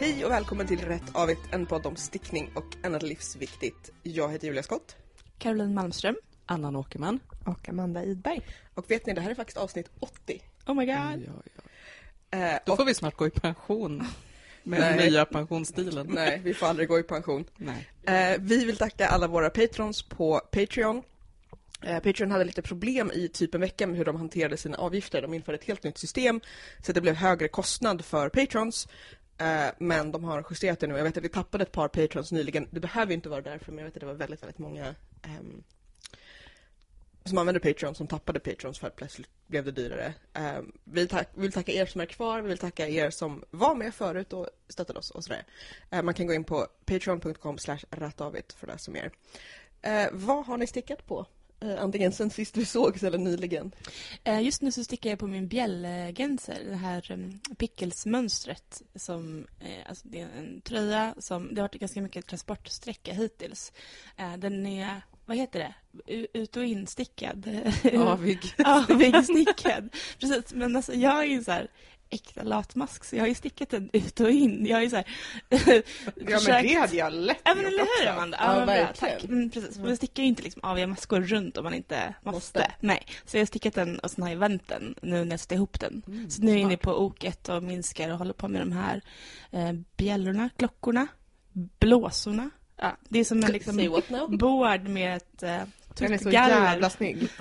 Hej och välkommen till Rätt Avigt, en podd om stickning och annat livsviktigt. Jag heter Julia Skott. Caroline Malmström. Anna Åkerman. Och Amanda Idberg. Och vet ni, det här är faktiskt avsnitt 80. Oh my god. Ja, ja. Eh, Då och, får vi snart gå i pension. Med Nej. den nya pensionsstilen. Nej, vi får aldrig gå i pension. Nej. Eh, vi vill tacka alla våra patrons på Patreon. Eh, Patreon hade lite problem i typ en vecka med hur de hanterade sina avgifter. De införde ett helt nytt system så att det blev högre kostnad för patrons. Eh, men de har justerat det nu. Jag vet att vi tappade ett par patrons nyligen. Det behöver ju inte vara därför, men jag vet att det var väldigt, väldigt många um, som använde Patreon som tappade Patrons för att plötsligt blev det dyrare. Um, vi, tack, vi vill tacka er som är kvar, vi vill tacka er som var med förut och stöttade oss och sådär. Eh, man kan gå in på patreon.com slash rattavit för att läsa mer. Uh, vad har ni stickat på? Eh, antingen sen sist vi sågs eller nyligen. Eh, Just nu så stickar jag på min bjällgenser, det här um, pickelsmönstret. Som, eh, alltså det är en tröja som, det har varit ganska mycket transportsträcka hittills. Den är, vad heter det, ut och instickad. Avig. Avigstickad. Precis, men alltså jag är så här äkta latmask så jag har ju stickat den ut och in. Jag har ju så här Ja men det hade jag lätt Ja men eller hur. Amanda? Ja, Ja, bra, verkligen. tack. Mm, precis. Man stickar ju inte liksom aviga maskor runt om man inte måste. Måste. Nej. Så jag har stickat den och sen har jag vänt den nu när jag sätter ihop den. Mm, så nu är jag inne på oket och minskar och håller på med de här eh, bjällorna, klockorna, blåsorna. Ja, det är som en liksom board med ett eh, Den är så jävla snygg.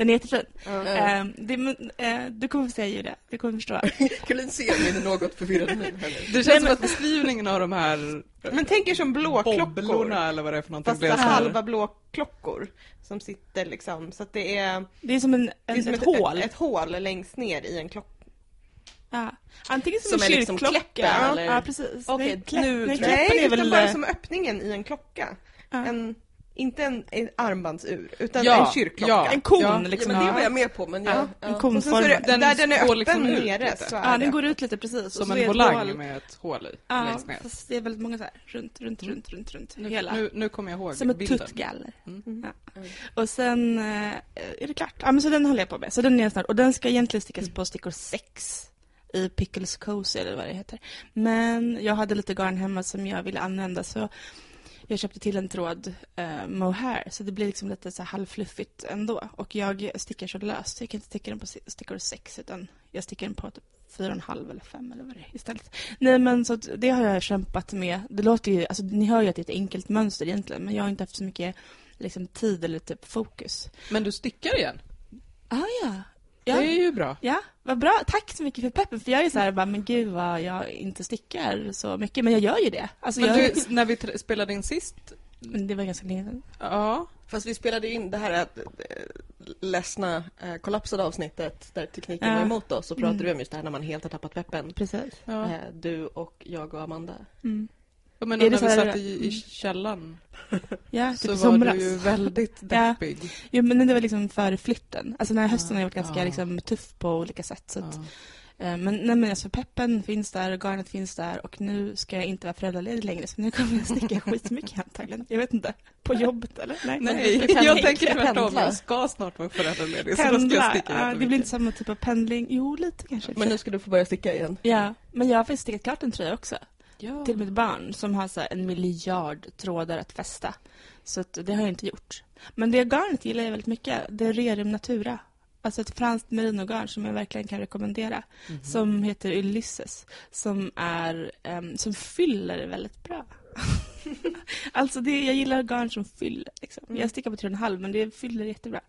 Den är jättefin. Ja. Ja. Eh, det, eh, du kommer få säga Julia, du kommer förstå. Caroline ser min något här nu. Det känns som att beskrivningen av de här Men tänk er som blåklockor. bobblorna eller vad det är för någonting Fast halva blåklockor. Som sitter liksom, så att det är, Det är som en, det en, är som ett, hål. Ett, ett hål längst ner i en klocka. ja. Antingen som, Som en är liksom kyrkklocka. kläppen, eller? Ja, precis. Okej, Nej, kläpp- nu nej, Nej, är utan väl... bara som öppningen i en klocka. ja. En, inte en, en armbandsur, utan Ja, en kyrkklocka. ja. En kon Ja. liksom. ja, men det var jag med på, men Ja, jag, en ja. kon. Och sen så är det, Den där den är öppen liksom nere lite. så är Ja, den går ut lite precis. Som en ett volang hål. med ett hål i Ja, längst ner. fast det är väldigt många så här. Runt, runt, runt, runt, runt. Nu, hela. nu, nu kommer jag ihåg Som ett bilden. tuttgaller. Mm. Ja. Och sen eh, är det klart. Ja, men så den håller jag på med. Så den är snart. Och den ska egentligen stickas på stickor 6 i Pickles Cozy eller vad det heter. Men jag hade lite garn hemma som jag ville använda så jag köpte till en tråd eh, mohair så det blir liksom lite så här halvfluffigt ändå. Och jag stickar så löst så jag kan inte sticka den på stickor 6 utan jag stickar den på typ 4,5 eller 5 eller vad det är istället. Nej men så det har jag kämpat med. Det låter ju, alltså ni hör ju att det är ett enkelt mönster egentligen men jag har inte haft så mycket liksom, tid eller typ fokus. Men du stickar igen. Ah, ja. Ja. Det är ju bra. Ja, vad bra. Tack så mycket för peppen. För jag är så här, bara, men gud vad jag inte stickar så mycket. Men jag gör ju det. Alltså, jag, du, när vi spelade in sist, men det var ganska länge sedan. ja, Fast vi spelade in det här eh, ledsna, eh, kollapsade avsnittet där tekniken Ja. var emot oss och pratade Mm. vi om just det här när man helt har tappat peppen. Precis. ja. Eh, du och jag och Amanda. Mm. Ja men Är när vi satt i, i källaren Ja, typ så var du ju väldigt Ja. deppig. Jo, men det var liksom före flytten. Alltså den här hösten har jag varit ganska Ja. liksom, tuff på olika sätt. Så att, Ja. eh, men, nej, men alltså, peppen finns där, garnet finns där och nu ska jag inte vara föräldraledig längre så nu kommer jag sticka skitmycket antagligen. Jag vet inte. På jobbet eller? Nej, Nej, Men- jag Pendla. tänker tvärtom. Jag ska snart vara föräldraledig så då ska jag sticka Ja, det blir inte samma typ av pendling. Jo, lite kanske. Men nu ska du få börja sticka igen. Ja, men jag har faktiskt stickat klart en tröja också. Ja. Till mitt barn som har så en miljard trådar att fästa. Så att det har jag inte gjort. Men det garnet gillar jag väldigt mycket. Det är Rerum Natura. Alltså ett franskt merinogarn som jag verkligen kan rekommendera. Mhm. Som heter Ulysses. Som, är, ehm, som fyller väldigt bra. alltså det, jag gillar garn som fyller. Liksom. Mm. Jag stickar på 3,5 men det fyller jättebra.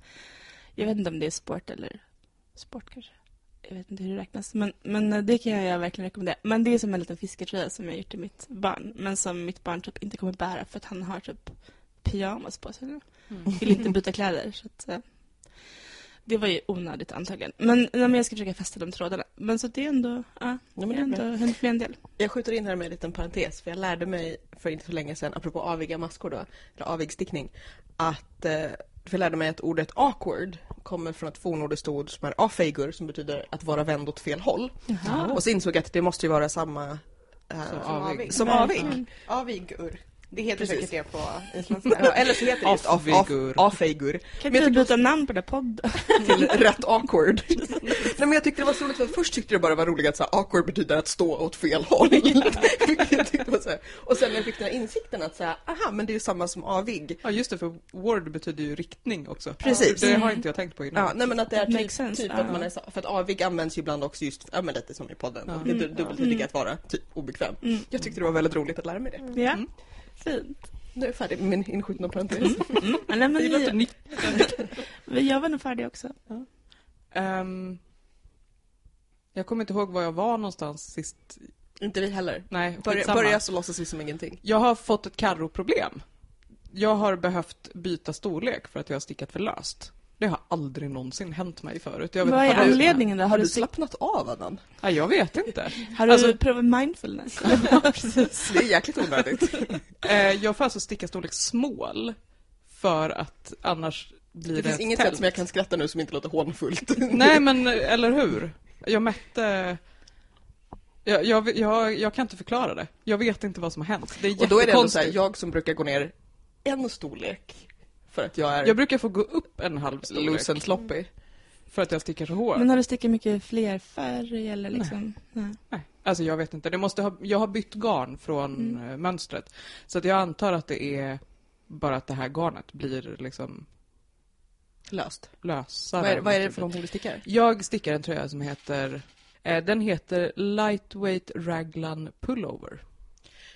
Jag vet inte om det är sport eller sport kanske. Jag vet inte hur det räknas. Men, men eh, det kan jag verkligen rekommendera. Men det är som en liten fisketröja som jag gjort till mitt barn. Men som mitt barn typ inte kommer bära för att han har typ pyjamas på sig nu. Mm. Vill inte byta kläder. Så att, eh, det var ju onödigt antagligen. Men, men jag ska försöka fästa de trådarna. Men så det är ändå, ja, Ja, det har ändå hunnit bli en del. Jag skjuter in här med en liten parentes, för jag lärde mig för inte så länge sedan, apropå aviga maskor då, eller avig stickning, att eh, för jag lärde mig att ordet awkward kommer från ett fornnordiskt ord som är afeigur, som betyder att vara vänd åt fel håll. Jaha. Och så insåg jag att det måste ju vara samma eh, Som avig. som Verkligen. avig. Avigur. Det heter Precis. säkert det på isländska. Eller så heter det just af- af- Afeigur. afeigur. Kan Men jag tycker byta namn på den podden? till rätt awkward. Nej men jag tyckte det var så roligt för först tyckte jag bara det var roligt att så här, awkward betyder att stå åt fel håll. Jag tyckte var så här. Och sen när jag fick den här insikten att säga, aha men det är ju samma som avig. Ja just det, för ward betyder ju riktning också. Precis. Det har inte jag tänkt på innan. Ja, nej men att det är typ, sense, typ ja. att man är så, för att avig används ju ibland också just, ja men lite som i podden, Ja. det är du- dubbeltydiga att vara typ obekväm. Mm. Jag tyckte det var väldigt roligt att lära mig det. Mm. Fint. Nu är jag färdig med min inskjutna parentes. Mm. Ja, Nej, men vi, vi- jag var nog färdig också. Ehm, jag kommer inte ihåg var jag var någonstans sist. Inte vi heller. Nej, Börja, börja så låtsas vi som ingenting. Jag har fått ett karroproblem. Jag har behövt byta storlek för att jag har stickat för löst. Det har aldrig någonsin hänt mig förut. Jag vet, Vad är har du- anledningen då? Har Har du du, slappnat av Annan? Nej, jag vet inte. har du alltså- provat mindfulness? Det är jäkligt onödigt. Eh, jag får alltså sticka storlek small för att annars blir Det det, finns inget tält. sätt som jag kan skratta nu som inte låter hånfullt. Nej, men eller hur? Jag mätte... Jag, jag, jag, jag kan inte förklara det. Jag vet inte vad som har hänt. Det är Och då är det ändå så här, jag som brukar gå ner en storlek för att jag är Jag brukar få gå upp en halv storlek loose and sloppy. för att jag stickar så hårt. Men har du stickat mycket fler färg eller liksom? Nej. Nej, alltså jag vet inte. Det måste ha, jag har bytt garn från Mm. eh, mönstret. Så att jag antar att det är bara att det här garnet blir liksom Löst. lösare. Vad är, vad är det för någonting du stickar? Jag stickar en tröja som heter eh, Den heter Lightweight Raglan Pullover.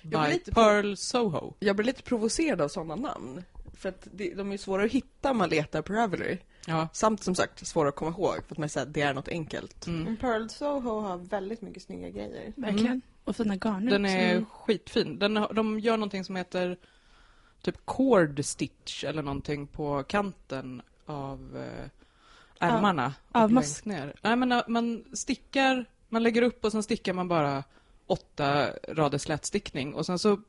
Jag blir By lite- Pearl Soho. Jag blir lite provocerad av sådana namn. För att det, de är svåra att hitta om man letar på Ravelry. Ja. Samt som sagt svåra att komma ihåg för att man säger att det är något enkelt. Mm. Men Pearl Soho har väldigt mycket snygga grejer. Verkligen. Och fina garner Den är Mm. skitfin. Den, de gör någonting som heter typ cord stitch eller någonting på kanten av eh, ärmarna. och av längst ner. Nej, men eh, man stickar, man lägger upp och sen stickar man bara åtta rader slätstickning och sen så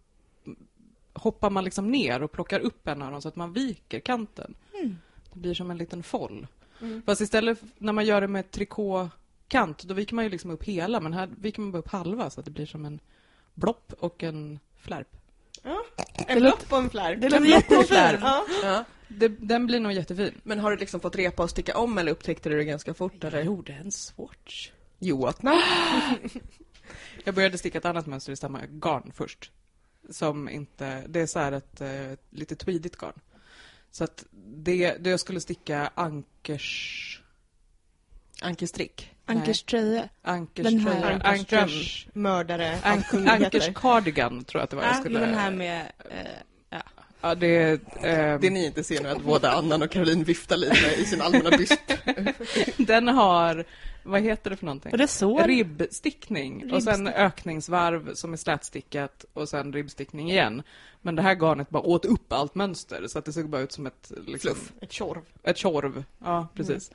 hoppar man liksom ner och plockar upp en av dem så att man viker kanten. Mm. Det blir som en liten foll. Mm. Fast istället när man gör det med trikåkant, då viker man ju liksom upp hela, men här viker man bara upp halva så att det blir som en blopp och en flärp. En låter- blopp och en flärp. Det låter En en flärp. Ja. Ja. Det, den blir nog jättefin. Men har du liksom fått repa och sticka om eller upptäckte du det ganska fort? Eller? Jag gjorde en swatch. Joatna. Jag började sticka ett annat mönster i samma garn först. Som inte, det är så här ett eh, lite tweedigt garn. Så att det, det jag skulle sticka ankers, Ankestrick. Ankers tröja. ankers Den här tröja, ankers, Mördare ankers cardigan tror jag att det var jag Ja, skulle... men den här med... Eh, Ja, det är... ehm, Det ni inte ser nu är att både Annan och Caroline viftar lite i sin allmänna byst. Den har, vad heter det för någonting? så? Ribbstickning och sen Ribbstick- ökningsvarv som är slätstickat och sen ribbstickning igen. Men det här garnet bara åt upp allt mönster så att det såg bara ut som ett liksom, Fluff. Ett tjorv. Ett tjorv. Ja, precis.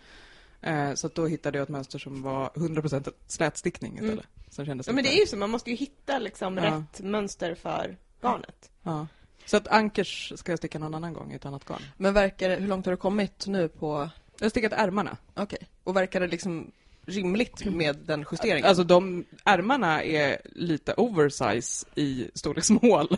Eh, så då hittade jag ett mönster som var 100% slätstickning istället. Mm. Som kändes Ja, men det är ju så, man måste ju hitta liksom Ja. rätt mönster för garnet. ja. Så att ankers ska jag sticka någon annan gång i ett annat garn. Men verkar hur långt har du kommit nu på, Jag har stickat ärmarna. okej. Och verkar det liksom rimligt med den justeringen? Alltså de ärmarna är lite oversize i storlek small.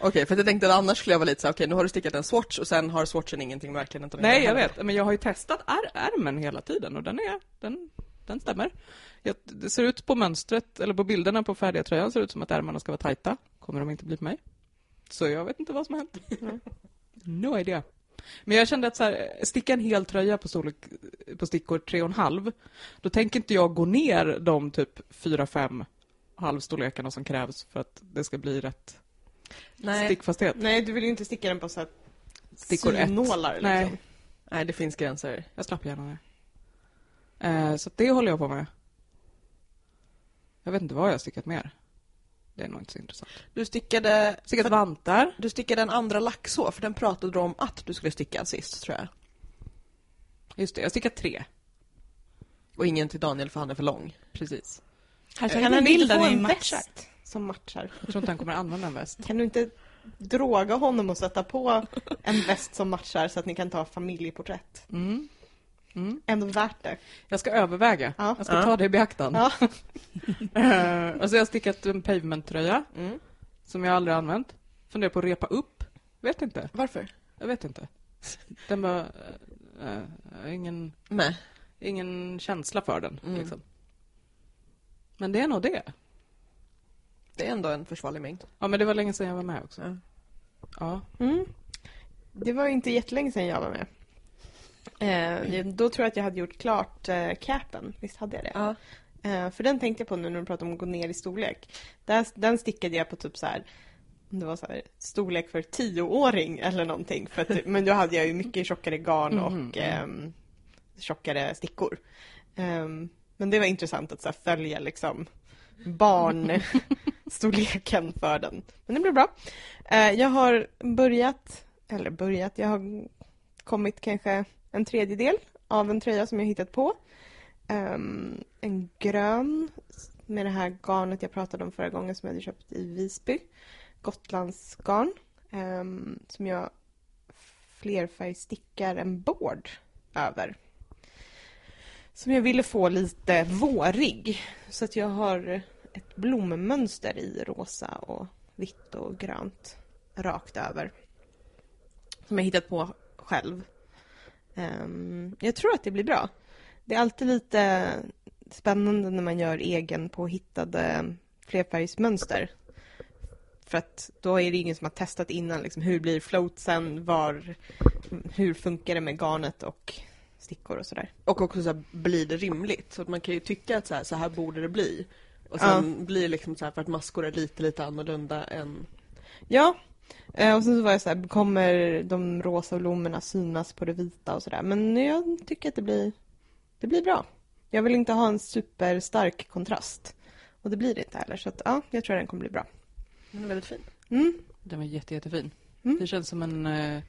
Okej, för jag tänkte att annars skulle jag vara lite så okej nu har du stickat en swatch och sen har swatchen ingenting med verkligheten att Nej, jag vet. Men jag har ju testat är ärmen hela tiden och den är, den, den stämmer. Jag, det ser ut på mönstret, eller på bilderna på färdiga tröjan, ser det ut som att ärmarna ska vara tajta. Kommer de inte bli på mig. Så jag vet inte vad som har hänt. No idea. Men jag kände att så här, sticka en hel tröja på storlek, på stickor 3,5, då tänker inte jag gå ner de typ 4-5 halvstorlekarna som krävs för att det ska bli rätt Nej, stickfasthet. Nej, du vill ju inte sticka den på så här Stickor ett. synålar liksom. Nej. nej, det finns gränser. Jag slapp gärna det. Eh, så det håller jag på med. Jag vet inte vad jag har stickat mer. Det är nog inte så intressant. Du stickade, Stickat för- vantar. du stickade en andra laxå, för den pratade du om att du skulle sticka sist, tror jag. Just det, jag har stickat tre. Och ingen till Daniel för han är för lång. Precis. Här Kan tar han en inte få en väst som matchar? Jag tror inte han kommer använda en väst. Kan du inte droga honom och sätta på en väst som matchar så att ni kan ta familjeporträtt? Mm. Mm. Ändå värt det. Jag ska överväga. Ja. Jag ska Ja. ta det i beaktan. Ja. Eh, och så har jag stickat en pavement-tröja Mm. som jag aldrig använt. Funderar på att repa upp. Vet inte. Varför? Jag vet inte. Den var... Äh, äh, ingen, Nej. ingen känsla för den. Mm. Liksom. Men det är nog det. Det är ändå en försvarlig mängd. Ja, men det var länge sedan jag var med också. Ja. Ja. Mm. Det var inte jättelänge sedan jag var med. Eh, då tror jag att jag hade gjort klart eh, capen. Visst hade jag det? Ja. Eh, för den tänkte jag på nu när du pratade om att gå ner i storlek. Där, den stickade jag på typ så här, det var så här, storlek för tioåring eller någonting. För att, men då hade jag ju mycket tjockare garn och Mhm, ehm, tjockare stickor. Ehm, men det var intressant att så här, följa liksom barnstorleken för den. Men det blev bra. Eh, jag har börjat, eller börjat, jag har kommit kanske en tredjedel av en tröja som jag hittat på. Um, en grön med det här garnet jag pratade om förra gången som jag hade köpt i Visby. Gotlandsgarn. Um, som jag flerfärgstickar en board över. Som jag ville få lite vårig. Så att jag har ett blommönster i rosa och vitt och grönt rakt över. Som jag hittat på själv. Ehm, jag tror att det blir bra. Det är alltid lite spännande när man gör egen påhittade flerfärgsmönster. För att då är det ingen som har testat innan. Liksom, hur blir floatsen? Var, hur funkar det med garnet och stickor och sådär. Och också så här, blir det rimligt? Så att man kan ju tycka att så här, så här borde det bli. Och sen blir det liksom så här för att maskor är lite, lite annorlunda än... Ja, och sen så var jag så här, kommer de rosa blommorna synas på det vita och sådär. Men jag tycker att det blir, det blir bra. Jag vill inte ha en superstark kontrast. Och det blir det inte heller. Så att, ja, jag tror att den kommer bli bra. Den är väldigt fin. Mm. Den var jätte, jättefin. Mm. Det känns som en, eh, jag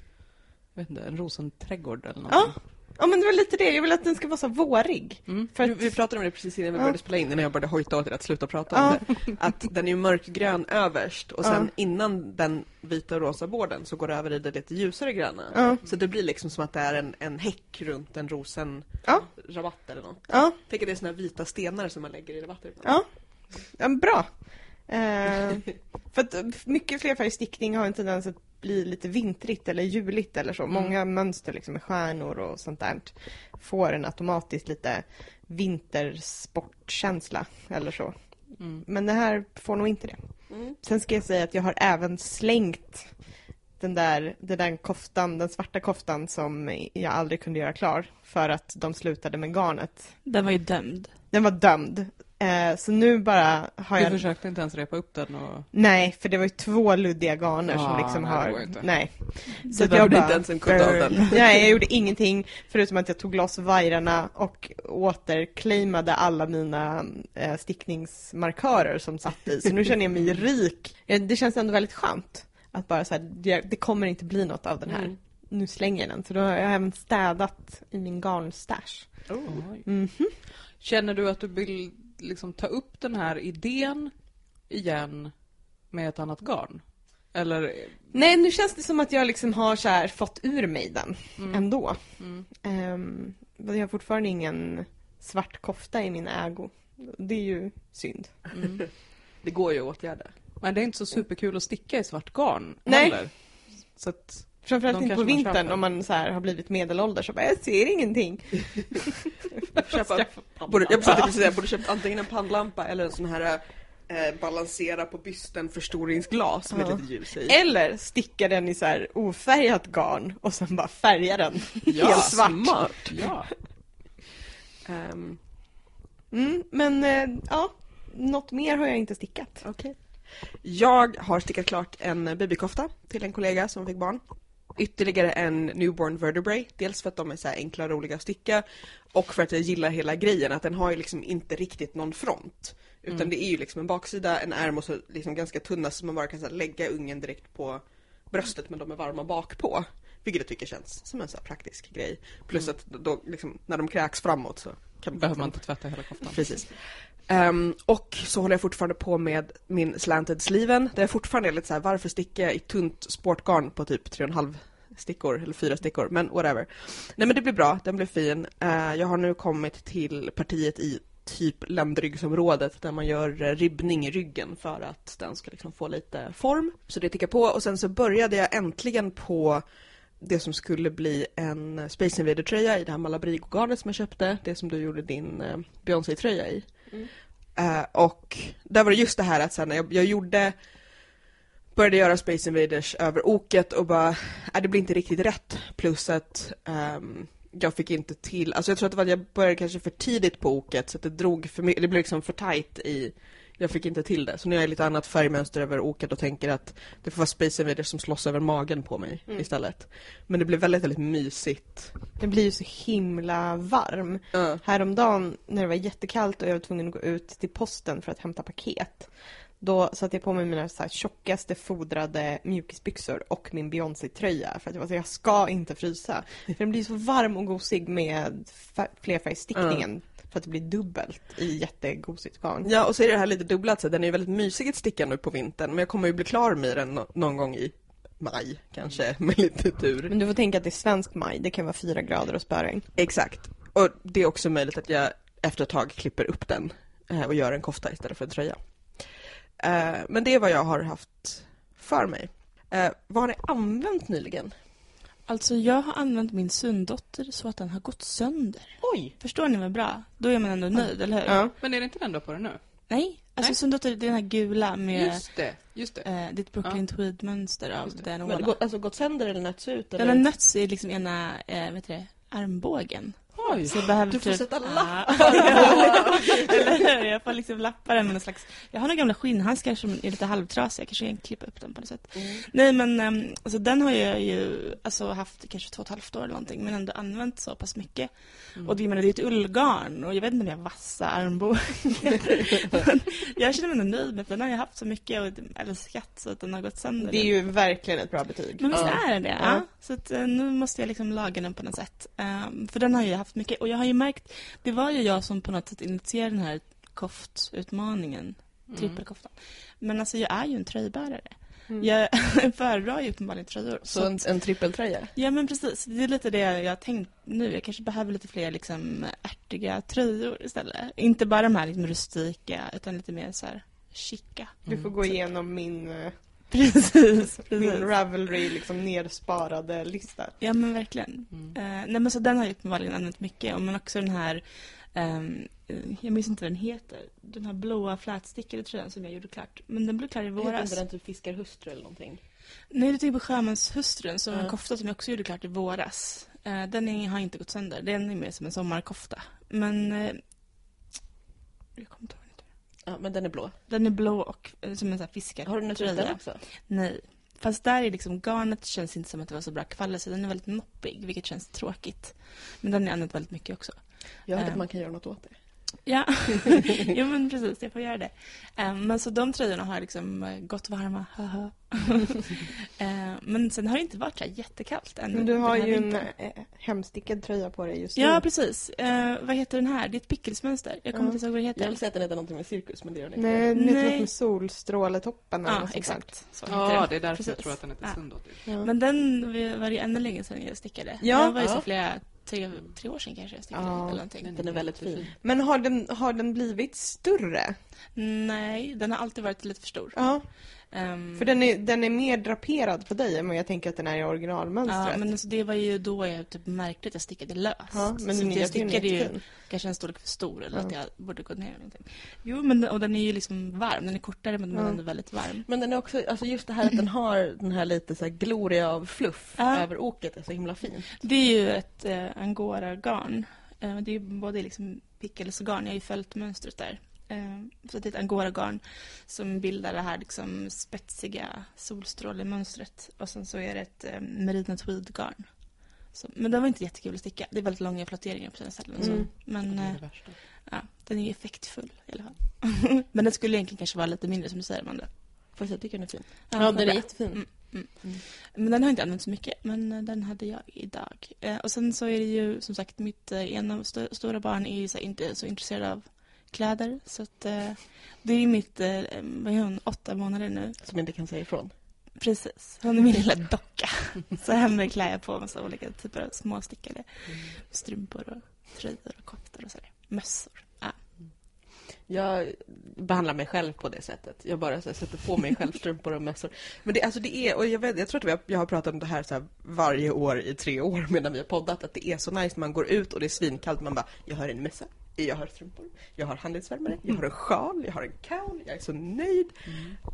vet inte, en rosenträdgård eller något. Ja. Ja, men det var lite det. Jag vill att den ska vara så vårig. Mm. För Vi, att, vi pratade om det precis innan vi Ja. började spela in, när jag började hojta åt er att sluta prata om det. Att den är ju mörkgrön överst och sen innan den vita och rosa borden så går det över i det lite ljusare gröna. Ja. Så det blir liksom som att det är en, en häck runt en rosen Ja. rabatt eller något. ja, Tänk att det är såna vita stenar som man lägger i rabatter ja. ja bra. Eh, för att eh, mycket flerfärgstickning har en tendens att bli lite vintrigt eller juligt eller så. Många mönster liksom med stjärnor och sånt där får en automatiskt lite vintersportkänsla eller så. Mm. Men det här får nog inte det. Mm. Sen ska jag säga att jag har även slängt den där, den där koftan, den svarta koftan som jag aldrig kunde göra klar för att de slutade med garnet. Den var ju dömd. Den var dömd. Eh, så nu bara har Du jag... försökte inte ens repa upp den och... Nej, för det var ju två luddiga garner som Ja, liksom nej, har... Nej. Så du gjorde inte ens en kudd av den? Nej, jag gjorde ingenting förutom att jag tog loss vajrarna och återclaimade alla mina eh, stickningsmarkörer som satt i. Så nu känner jag mig rik. Det känns ändå väldigt skönt att bara så här, det, det kommer inte bli något av den här. Mm. Nu slänger jag den. Så då har jag även städat i min garnstash. Oj. Mhm. Känner du att du vill liksom ta upp den här idén igen med ett annat garn? Eller? Nej, nu känns det som att jag liksom har så här fått ur mig den Mm. ändå. Mm. Um, jag har fortfarande ingen svart kofta i min ägo. Det är ju synd. Mm. Det går ju att åtgärda. Men det är inte så superkul att sticka i svart garn Nej. heller. Så att, Framförallt inte på vintern om man så här har blivit medelålders och bara, jag ser ingenting. Köpa, borde, jag precis jag borde köpt antingen en pannlampa eller en sån här eh, balansera på bysten förstoringsglas med Ja. lite ljus i. Eller sticka den i så här ofärgat garn och sen bara färga den helt svart. Smart. ja. Ehm, Mm, men eh, ja, något mer har jag inte stickat. Okej. Jag har stickat klart en babykofta till en kollega som fick barn. Ytterligare en newborn vertebrae. Dels för att de är så enkla och roliga att sticka och för att jag gillar hela grejen att den har ju liksom inte riktigt någon front. Utan Mm. det är ju liksom en baksida, en ärm och så liksom ganska tunna så man bara kan så lägga ungen direkt på bröstet men de är varma bak på. Vilket jag tycker känns som en så praktisk grej. Plus Mm. att då liksom, när de kräks framåt så kan Behöver man inte tvätta hela koftan. Precis. Um, och så håller jag fortfarande på med min slanted sleeven. Där jag fortfarande är lite så här, varför sticka jag i tunt sportgarn på typ 3,5 stickor, eller fyra stickor, men whatever. Nej men det blir bra, den blir fin. Uh, jag har nu kommit till partiet i typ ländryggsområdet där man gör ribbning i ryggen för att den ska liksom få lite form. Så det tickar på och sen så började jag äntligen på det som skulle bli en Space Invader-tröja i det här Malabrigo-garnet som jag köpte. Det som du gjorde din eh, Beyoncé-tröja i. Mm. Och där var det just det här att sen när jag, jag gjorde började göra Space Invaders över oket och bara, äh, det blir inte riktigt rätt. Plus att um, jag fick inte till, alltså jag tror att det var att jag började kanske för tidigt på oket så att det drog för mycket, det blev liksom för tight i, jag fick inte till det. Så nu har jag lite annat färgmönster över oket och tänker att det får vara Space Invaders som slåss över magen på mig Mm. istället. Men det blev väldigt, väldigt mysigt. Den blir ju så himla varm. Ja. Häromdagen när det var jättekallt och jag var tvungen att gå ut till posten för att hämta paket. Då satte jag på mig mina så här tjockaste fodrade mjukisbyxor och min Beyoncé-tröja för att jag var så jag ska inte frysa. För den blir så varm och gosig med fär- flerfärgstickningen för att det blir dubbelt i jättegosigt garn. ja, och så är det här lite dubblat så den är ju väldigt mysig att sticka nu på vintern men jag kommer ju bli klar med den nå- någon gång i maj kanske med lite tur. Men du får tänka att det är svensk maj, det kan vara fyra grader och spöregn. Exakt. Och det är också möjligt att jag efter ett tag klipper upp den eh, och gör en kofta istället för en tröja. Eh, Men det är vad jag har haft för mig. Eh, Vad har ni använt nyligen? Alltså jag har använt min söndotter så att den har gått sönder. Oj! Förstår ni vad bra? Då är man ändå nöjd, eller hur? Ja. Men är det inte den du har på dig nu? Nej, alltså Nej. söndotter det är den här gula med Just det, just det. eh, ditt Brooklyn Tweed-mönster av det. den Men det Ola. går, alltså gått sönder eller nötts ut? Den Eller? har nötts i liksom ena, eh, vet du det, armbågen. Oj! Så jag behöver Du får typ... sätta Ja. Eller? Jag får liksom lappa den med någon slags... Jag har några gamla skinnhandskar som är lite halvtrasiga. Kanske jag kan klippa upp den på något sätt. Mm. Nej men um, alltså, den har jag ju alltså, haft kanske två och ett halvt år eller någonting. Men ändå använt så pass mycket. Mm. Och det, menar, det är ett ullgarn och jag vet inte om jag har vassa armbågar. Jag känner mig ändå nöjd med för den har jag haft så mycket och älskat så att den har gått sönder. Det är ju verkligen ett bra betyg. Men visst Ja. är det det? Ja. Ja. Så att, eh, nu måste jag liksom laga den på något sätt. Ehm, för den har jag haft mycket. Och jag har ju märkt, det var ju jag som på något sätt initierade den här koftutmaningen. Mm. Trippelkoftan. Men alltså jag är ju en tröjbärare. Mm. Jag föredrar ju uppenbarligen tröjor. Så en, en trippeltröja? Ja men precis, det är lite det jag har tänkt nu. Jag kanske behöver lite fler liksom ärtiga tröjor istället. Inte bara de här liksom rustika utan lite mer så här chica. Du får gå igenom min, eh, Precis, min precis. Ravelry liksom nersparade lista. Ja men verkligen. Mm. Eh, nej men så den har jag uppenbarligen använt mycket. Och Men också den här, eh, jag minns inte vad den heter, den här blåa flätstickade tröjan som jag gjorde klart. Men den blev klar i Heter våras. inte den typ fiskarhustru eller någonting? Nej, du tänker på Sjömanshustrun som Ja. en kofta som jag också gjorde klart i våras. Eh, den är, har inte gått sönder, den är mer som en sommarkofta. Men, eh, jag kommer inte ihåg vad den heter. Ja, men den är blå. Den är blå och eh, som en sån här fiskar. Har du den också? Nej. Fast där är liksom garnet känns inte som att det var så bra kvalitet. Den är väldigt noppig, vilket känns tråkigt. Men den jag använt väldigt mycket också. Jag hörde Eh. att man kan göra något åt det. Ja, jo men precis, jag får göra det. Eh, men så de tröjorna har liksom eh, gått varma, men sen har det inte varit så jättekallt ännu. Men du har den ju en vintern. eh, hemstickad tröja på dig just nu. Ja, precis. Eh, vad heter den här? Det är ett pickelsmönster. Jag kommer Ja. inte ihåg vad det Jag heter. vill säga att den heter någonting med cirkus, men det gör den inte. Nej, den heter något med solstråletoppen Ja, exakt. Så Ja, den. det är därför jag Precis. tror att den heter Ja. Sundotter. Ja. Men den var det ännu länge sedan jag stickade. Ja, det var ju så flera, tre, tre år sedan kanske jag stickade. Ja. Eller någonting. Den är väldigt fin. Men har den, har den blivit större? Nej, den har alltid varit lite för stor. Ja, Ehm, för den är, den är mer draperad på dig än vad jag tänker att den är i originalmönstret. Ja, men alltså, det var ju då jag typ märkte att jag stickade löst. Ja, men så jag är stickade ju jättefin. kanske en storlek för stor eller Ja. att jag borde gått ner eller någonting. Jo, men och den är ju liksom varm. Den är kortare men den är Ja. ändå väldigt varm. Men den är också, alltså just det här att den har den här lite så här gloria av fluff Ja. över oket är så himla fint. Det är ju ett eh, angora-garn. Eh, det är ju både liksom pickelsgarn, jag har ju följt mönstret där. Eh, så det är ett angora-garn som bildar det här liksom spetsiga solstrålemönstret. Och sen så är det ett eh, merino tweed-garn. Så, men det var inte jättekul att sticka. Det är väldigt långa flotteringar på sina ställen. och Så. Mm. Men Det eh, det ja, den är ju effektfull i alla fall. men den skulle egentligen kanske vara lite mindre som du säger, Amanda. Fast jag tycker den är fin. Ja, vad den är jättefin. Mm. Men den har inte använt så mycket, men den hade jag idag. Eh, och sen så är det ju som sagt mitt eh, ena st- stora barn är ju så inte så intresserad av kläder. Så att eh, det är mitt, eh, vad är hon, åtta månader nu. Som inte kan säga ifrån. Precis, hon är min lilla docka. så henne klär jag på massa olika typer av småstickade strumpor och tröjor och koftor och sådär. Mössor. Ja. Jag behandlar mig själv på det sättet. Jag bara så här, sätter på mig själv strumpor och mössor. Men det, alltså det är, och jag, vet, jag tror att har, jag har pratat om det här, så här varje år i tre år medan vi har poddat, att det är så nice när man går ut och det är svinkallt man bara, jag har en mössa, jag har strumpor, jag har handledsvärmare, jag har en sjal, jag har en cowl, jag är så nöjd.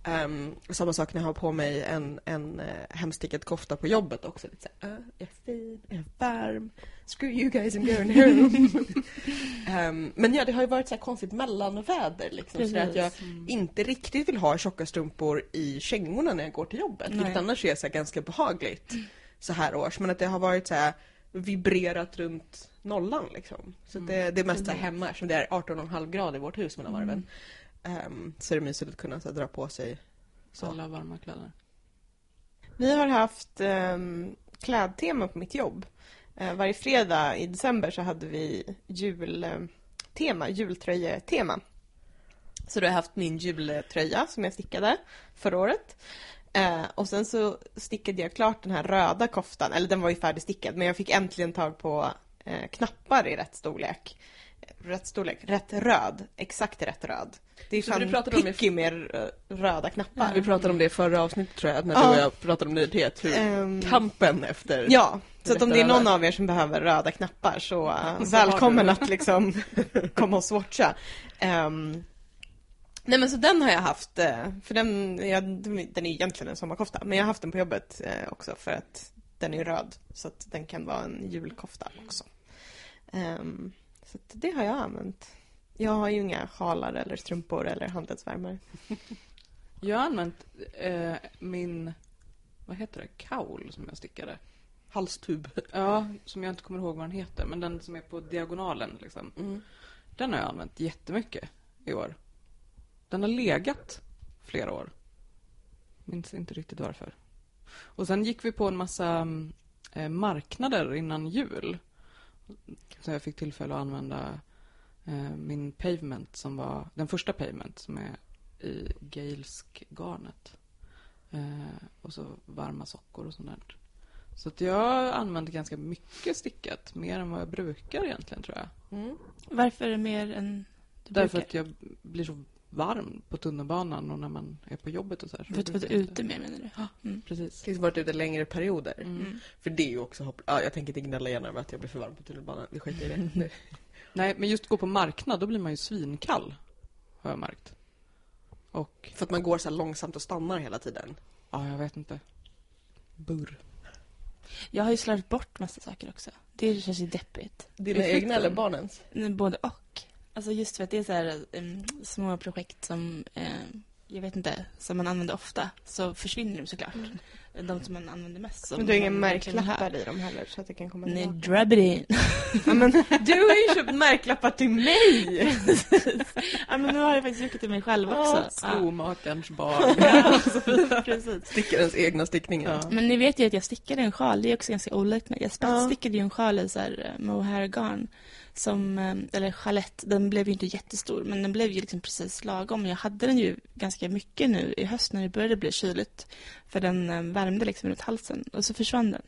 Ehm, samma sak när jag har på mig en, en uh, hemstickad kofta på jobbet också. Lite så här, uh, jag är fin, jag är varm, screw you guys I'm going home. Ehm, men ja, det har ju varit så här konstigt mellanväder liksom. Så att jag inte riktigt vill ha tjocka strumpor i kängorna när jag går till jobbet. Nej. Vilket annars är så ganska behagligt så här års. Men att det har varit så här vibrerat runt nollan liksom. Så att det, det är mest här hemma eftersom det är 18,5 grader i vårt hus mellan varven. Ehm, så är det mysigt att kunna så här, dra på sig så. Alla varma kläder. Vi har haft um, klädtema på mitt jobb. Eh, varje fredag i december så hade vi jultema, jultröjetema. Så då har jag haft min jultröja som jag stickade förra året. Eh, och sen så stickade jag klart den här röda koftan, eller den var ju färdigstickad, men jag fick äntligen tag på eh, knappar i rätt storlek. Rätt storlek, rätt röd, exakt rätt röd. Det är Så fan pratade om picky med eh, röda knappar. Vi pratade om det i förra avsnittet tror jag, när Ja. du och jag pratade om nyhet. Hur Ehm, kampen efter... Ja, så att om det är någon av er som behöver röda knappar så, uh, Så välkommen att liksom komma och swatcha. Ehm, nej men så den har jag haft, eh, för den, ja, den är egentligen en sommarkofta, men jag har haft den på jobbet eh, också för att den är röd, så att den kan vara en julkofta också. Ehm, så att det har jag använt. Jag har ju inga sjalar eller strumpor eller handledsvärmare. Jag har använt eh, min, vad heter det, kaul som jag stickade. Halstub. Ja, som jag inte kommer ihåg vad den heter, men den som är på diagonalen liksom. Mm. Den har jag använt jättemycket i år. Den har legat flera år. Minns inte riktigt varför. Och sen gick vi på en massa mm, eh, marknader innan jul. Så jag fick tillfälle att använda eh, min pavement som var den första pavement som är i gailsk garnet. Eh, och så varma sockor och sånt där. Så att jag använder ganska mycket stickat, mer än vad jag brukar egentligen tror jag. Mm. Varför är det mer än du Därför brukar? att jag blir så varm på tunnelbanan och när man är på jobbet och så här. så För att du varit ute mer menar du? Mm. Precis. Liksom varit ute längre perioder. Mm. För det är ju också hopp... Ja, jag tänker inte gnälla igen över att jag blir för varm på tunnelbanan. Vi skiter i det. det. Nej, men just gå på marknad, då blir man ju svinkall. Har jag märkt. Och, För att man går så här långsamt och stannar hela tiden. ja, jag vet inte. Burr. Jag har ju slarvat bort massa saker också. Det känns ju deppigt. Dina Ursäkta. egna eller barnens? Både och. Alltså just för att det är så här em, små projekt som, eh, jag vet inte, som man använder ofta. Så försvinner de såklart. De som man använder mest. Men du har inga märklappar i dem heller så att det kan komma Nej, tillbaka. drab it in. Ja, men, du har ju köpt märklappar till mig! ja, men nu har jag faktiskt gjort till mig själv också. Ja. Skomakarens barn. Ja, precis. Stickarens egna stickningar. Ja. Men ni vet ju att jag stickade en sjal, det är också ganska olikt mig. Jag Ja. stickade ju en sjal i så här eh, mohair garn. Som, eh, eller chalett, den blev ju inte jättestor men den blev ju liksom precis lagom. Jag hade den ju ganska mycket nu i höst när det började bli kyligt. För den eh, värmde liksom runt halsen och så försvann den.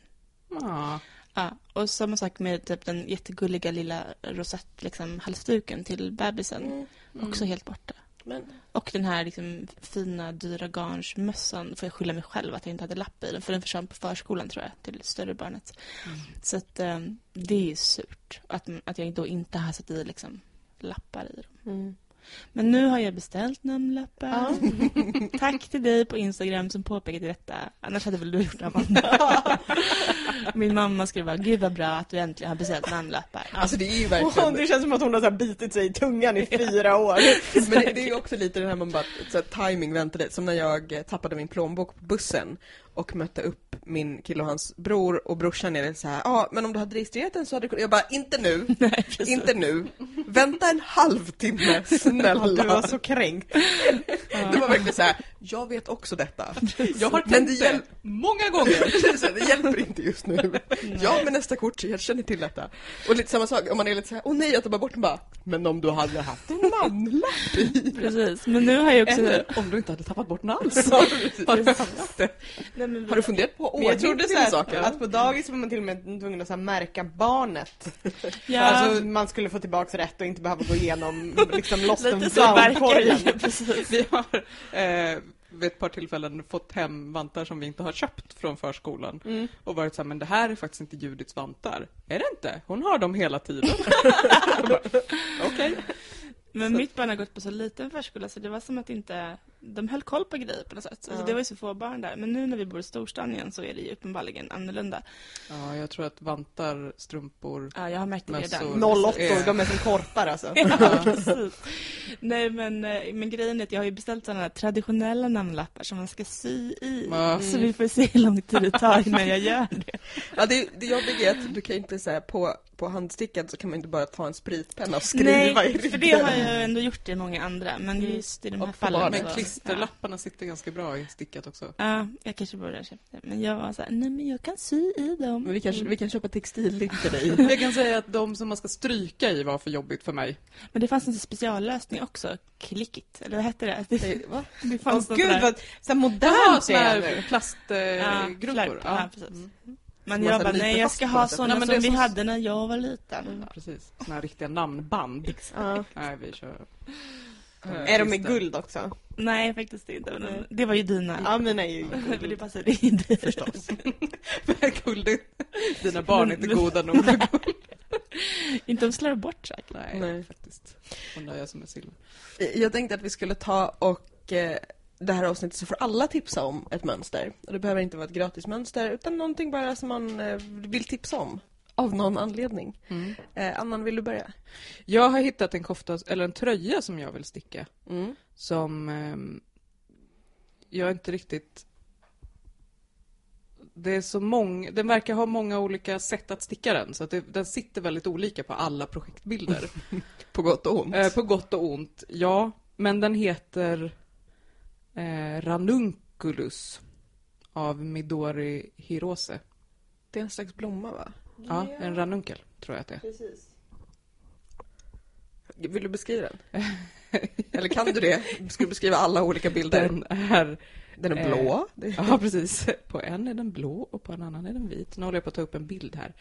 Ja. Ja, och samma sak med typ den jättegulliga lilla rosett liksom, halsduken till bebisen. Mm. Också helt borta. Men Och den här liksom, fina, dyra garnsmössan får jag skylla mig själv att jag inte hade lapp i den. För den försvann på förskolan tror jag, till större barnet. Så att eh, det är ju surt att, att jag då inte har satt i liksom, lappar i dem. Mm. Men nu har jag beställt namnlappar. Ja. Tack till dig på Instagram som påpekade detta. Annars hade väl du gjort det, Amanda. Min mamma skrev bara, gud vad bra att du äntligen har beställt namnlappar. Alltså det är ju verkligen... det känns som att hon har så bitit sig i tungan i fyra år. Men det, det är ju också lite det här man bara, så här, timing väntade. Som när jag eh, tappade min plånbok på bussen och mötte upp min kille och hans bror och brorsan är så här, ja ah, men om du hade registrerat den så hade du kunnat... Jag bara, inte nu, Nej, inte nu. Vänta en halvtimme, snälla. du var så kränkt. Det var verkligen så här, jag vet också detta. Jag har tänkt det det hjälp- många gånger. Det hjälper inte just nu. Ja, men nästa kort, jag känner till detta. Och lite samma sak, om man är lite så här, åh nej, jag tar bara bort den bara. Men om du hade haft en namnlapp i. Precis, men nu har jag också... Eller om du inte hade tappat bort den alls. Ja, precis. Har du haft det? Nej, men Har du funderat på Men jag trodde ordning så här, saker? att på dagis var man till och med tvungen att så här märka barnet. Ja, Alltså man skulle få tillbaka rätt och inte behöva gå igenom liksom lost and så found-korgen. Vi har eh, vid ett par tillfällen fått hem vantar som vi inte har köpt från förskolan. Mm. Och varit så här, men det här är faktiskt inte Judits vantar. Är det inte? Hon har dem hela tiden. Okej. Men mitt barn har gått på så liten förskola så det var som att inte de höll koll på grejer på något sätt. Alltså, Ja. Det var ju så få barn där. Men nu när vi bor i storstan igen så är det ju uppenbarligen annorlunda. Ja, jag tror att vantar, strumpor... Ja, jag har märkt det redan. 08 Eh. de är som korpar alltså. Ja, precis. Nej, men, eh, men grejen är att jag har ju beställt sådana här traditionella namnlappar som man ska sy i. Ja. Så vi får se hur lång tid det tar innan jag gör det. Ja, det, det jobbiga är att du kan inte säga på, på handstickan så kan man inte bara ta en spritpenna och skriva Nej, i för ryggen. det har jag ändå gjort i många andra. Men just i de här Och fallen. Men klisterlapparna sitter ganska bra i stickat också. Ja, jag kanske borde ha köpt det. Men jag var så här, nej men jag kan sy i dem. Men vi, kanske, vi kan köpa textillim till dig. Jag kan säga att de som man ska stryka i var för jobbigt för mig. Men det fanns en speciallösning också. Klickit, eller vad hette det? Det, Va? det fanns något gud där. vad så modernt det är nu. Ja. Ja, precis. Mm. Men jag bara, nej jag ska ha sådana Nej, som vi som- hade när jag var liten. Ja, precis. Här riktiga namnband. Ja. Nej, vi kör... Är de i guld också? Nej, faktiskt inte. Men det var ju dina. Ja mina är ju Men det guld. passade in dig. Förstås. Guld. Dina barn är inte goda nog för guld. Inte om slarvar bort säkert. Nej, Nej. faktiskt. Där jag som är silver. Jag tänkte att vi skulle ta och eh, det här avsnittet så får alla tipsa om ett mönster. Och det behöver inte vara ett gratismönster utan någonting bara som man eh, vill tipsa om. Av någon anledning. Mm. Eh, Annan, vill du börja? Jag har hittat en kofta, eller en tröja som jag vill sticka. Mm. Som ehm, jag inte riktigt... Det är så många, den verkar ha många olika sätt att sticka den, så att det, den sitter väldigt olika på alla projektbilder. På gott och ont. eh, på gott och ont, ja. Men den heter eh, Ranunculus av Midori Hirose. Det är en slags blomma va? Ja, en ranunkel tror jag att det är. Precis. Vill du beskriva den? Eller kan du det? Ska du beskriva alla olika bilder? Den är Den är blå. Det- Ja, precis. På en är den blå och på en annan är den vit. Nu håller jag på att ta upp en bild här.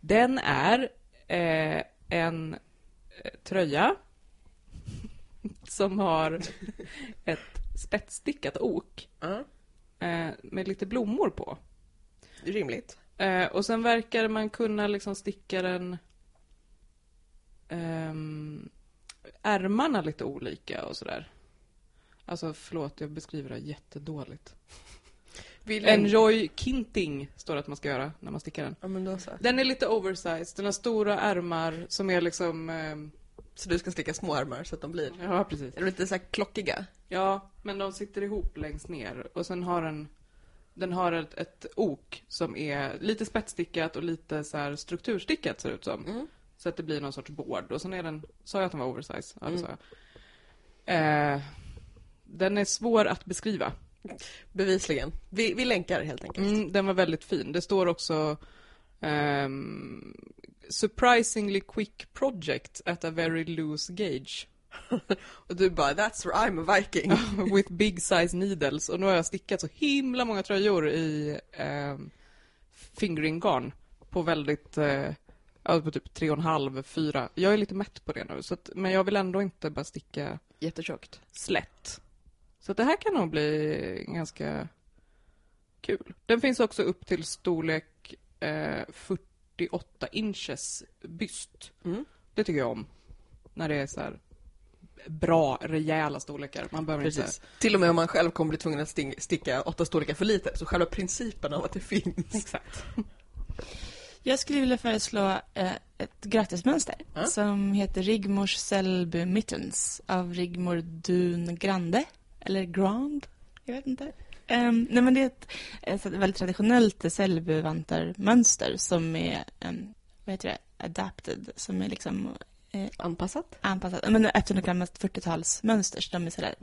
Den är eh, en eh, tröja som har ett spetsstickat ok Ja, eh, med lite blommor på. det är rimligt. Eh, och sen verkar man kunna liksom sticka den ehm, ärmarna lite olika och sådär. Alltså förlåt, jag beskriver det jättedåligt. Vill en... Enjoy kinting står det att man ska göra när man stickar den. Ja, men då så. Den är lite oversized, den har stora ärmar som är liksom... ehm, Så du ska sticka små ärmar så att de blir... ja, precis. Är de lite så här klockiga? Ja, men de sitter ihop längst ner och sen har den... Den har ett, ett ok som är lite spetsstickat och lite så här strukturstickat ser det ut som. Mm. Så att det blir någon sorts board. Och sen är den... Sa jag att den var oversized? Ja, det Mm. sa jag. Eh, den är svår att beskriva. Bevisligen. Vi, vi länkar helt enkelt. Mm, den var väldigt fin. Det står också ehm, Surprisingly quick project at a very loose gauge. Och du bara, that's where I'm a viking. With big size needles. Och nu har jag stickat så himla många tröjor i um, fingering garn. På väldigt, ja, på typ tre och en halv, fyra. Jag är lite mätt på det nu. Så att, men jag vill ändå inte bara sticka Jättetjockt. slätt. Så det här kan nog bli ganska kul. Den finns också upp till storlek eh, 48 inches byst. Mm. Det tycker jag om. När det är så här bra, rejäla storlekar. Man behöver inte... Precis. Till och med om man själv kommer bli tvungen att sticka åtta storlekar för lite. Så själva principen av att det finns. Exakt. Jag skulle vilja föreslå eh, ett gratismönster Ja. som heter Rigmors Selby Mittens av Rigmor Dun Grande. Eller Grand, jag vet inte. Um, nej men det är ett, ett väldigt traditionellt Selby-vantarmönster som är um, vad heter det? adapted, som är liksom eh, Anpassat? anpassat. Men efter några gammalt 40-talsmönster, så de är sådär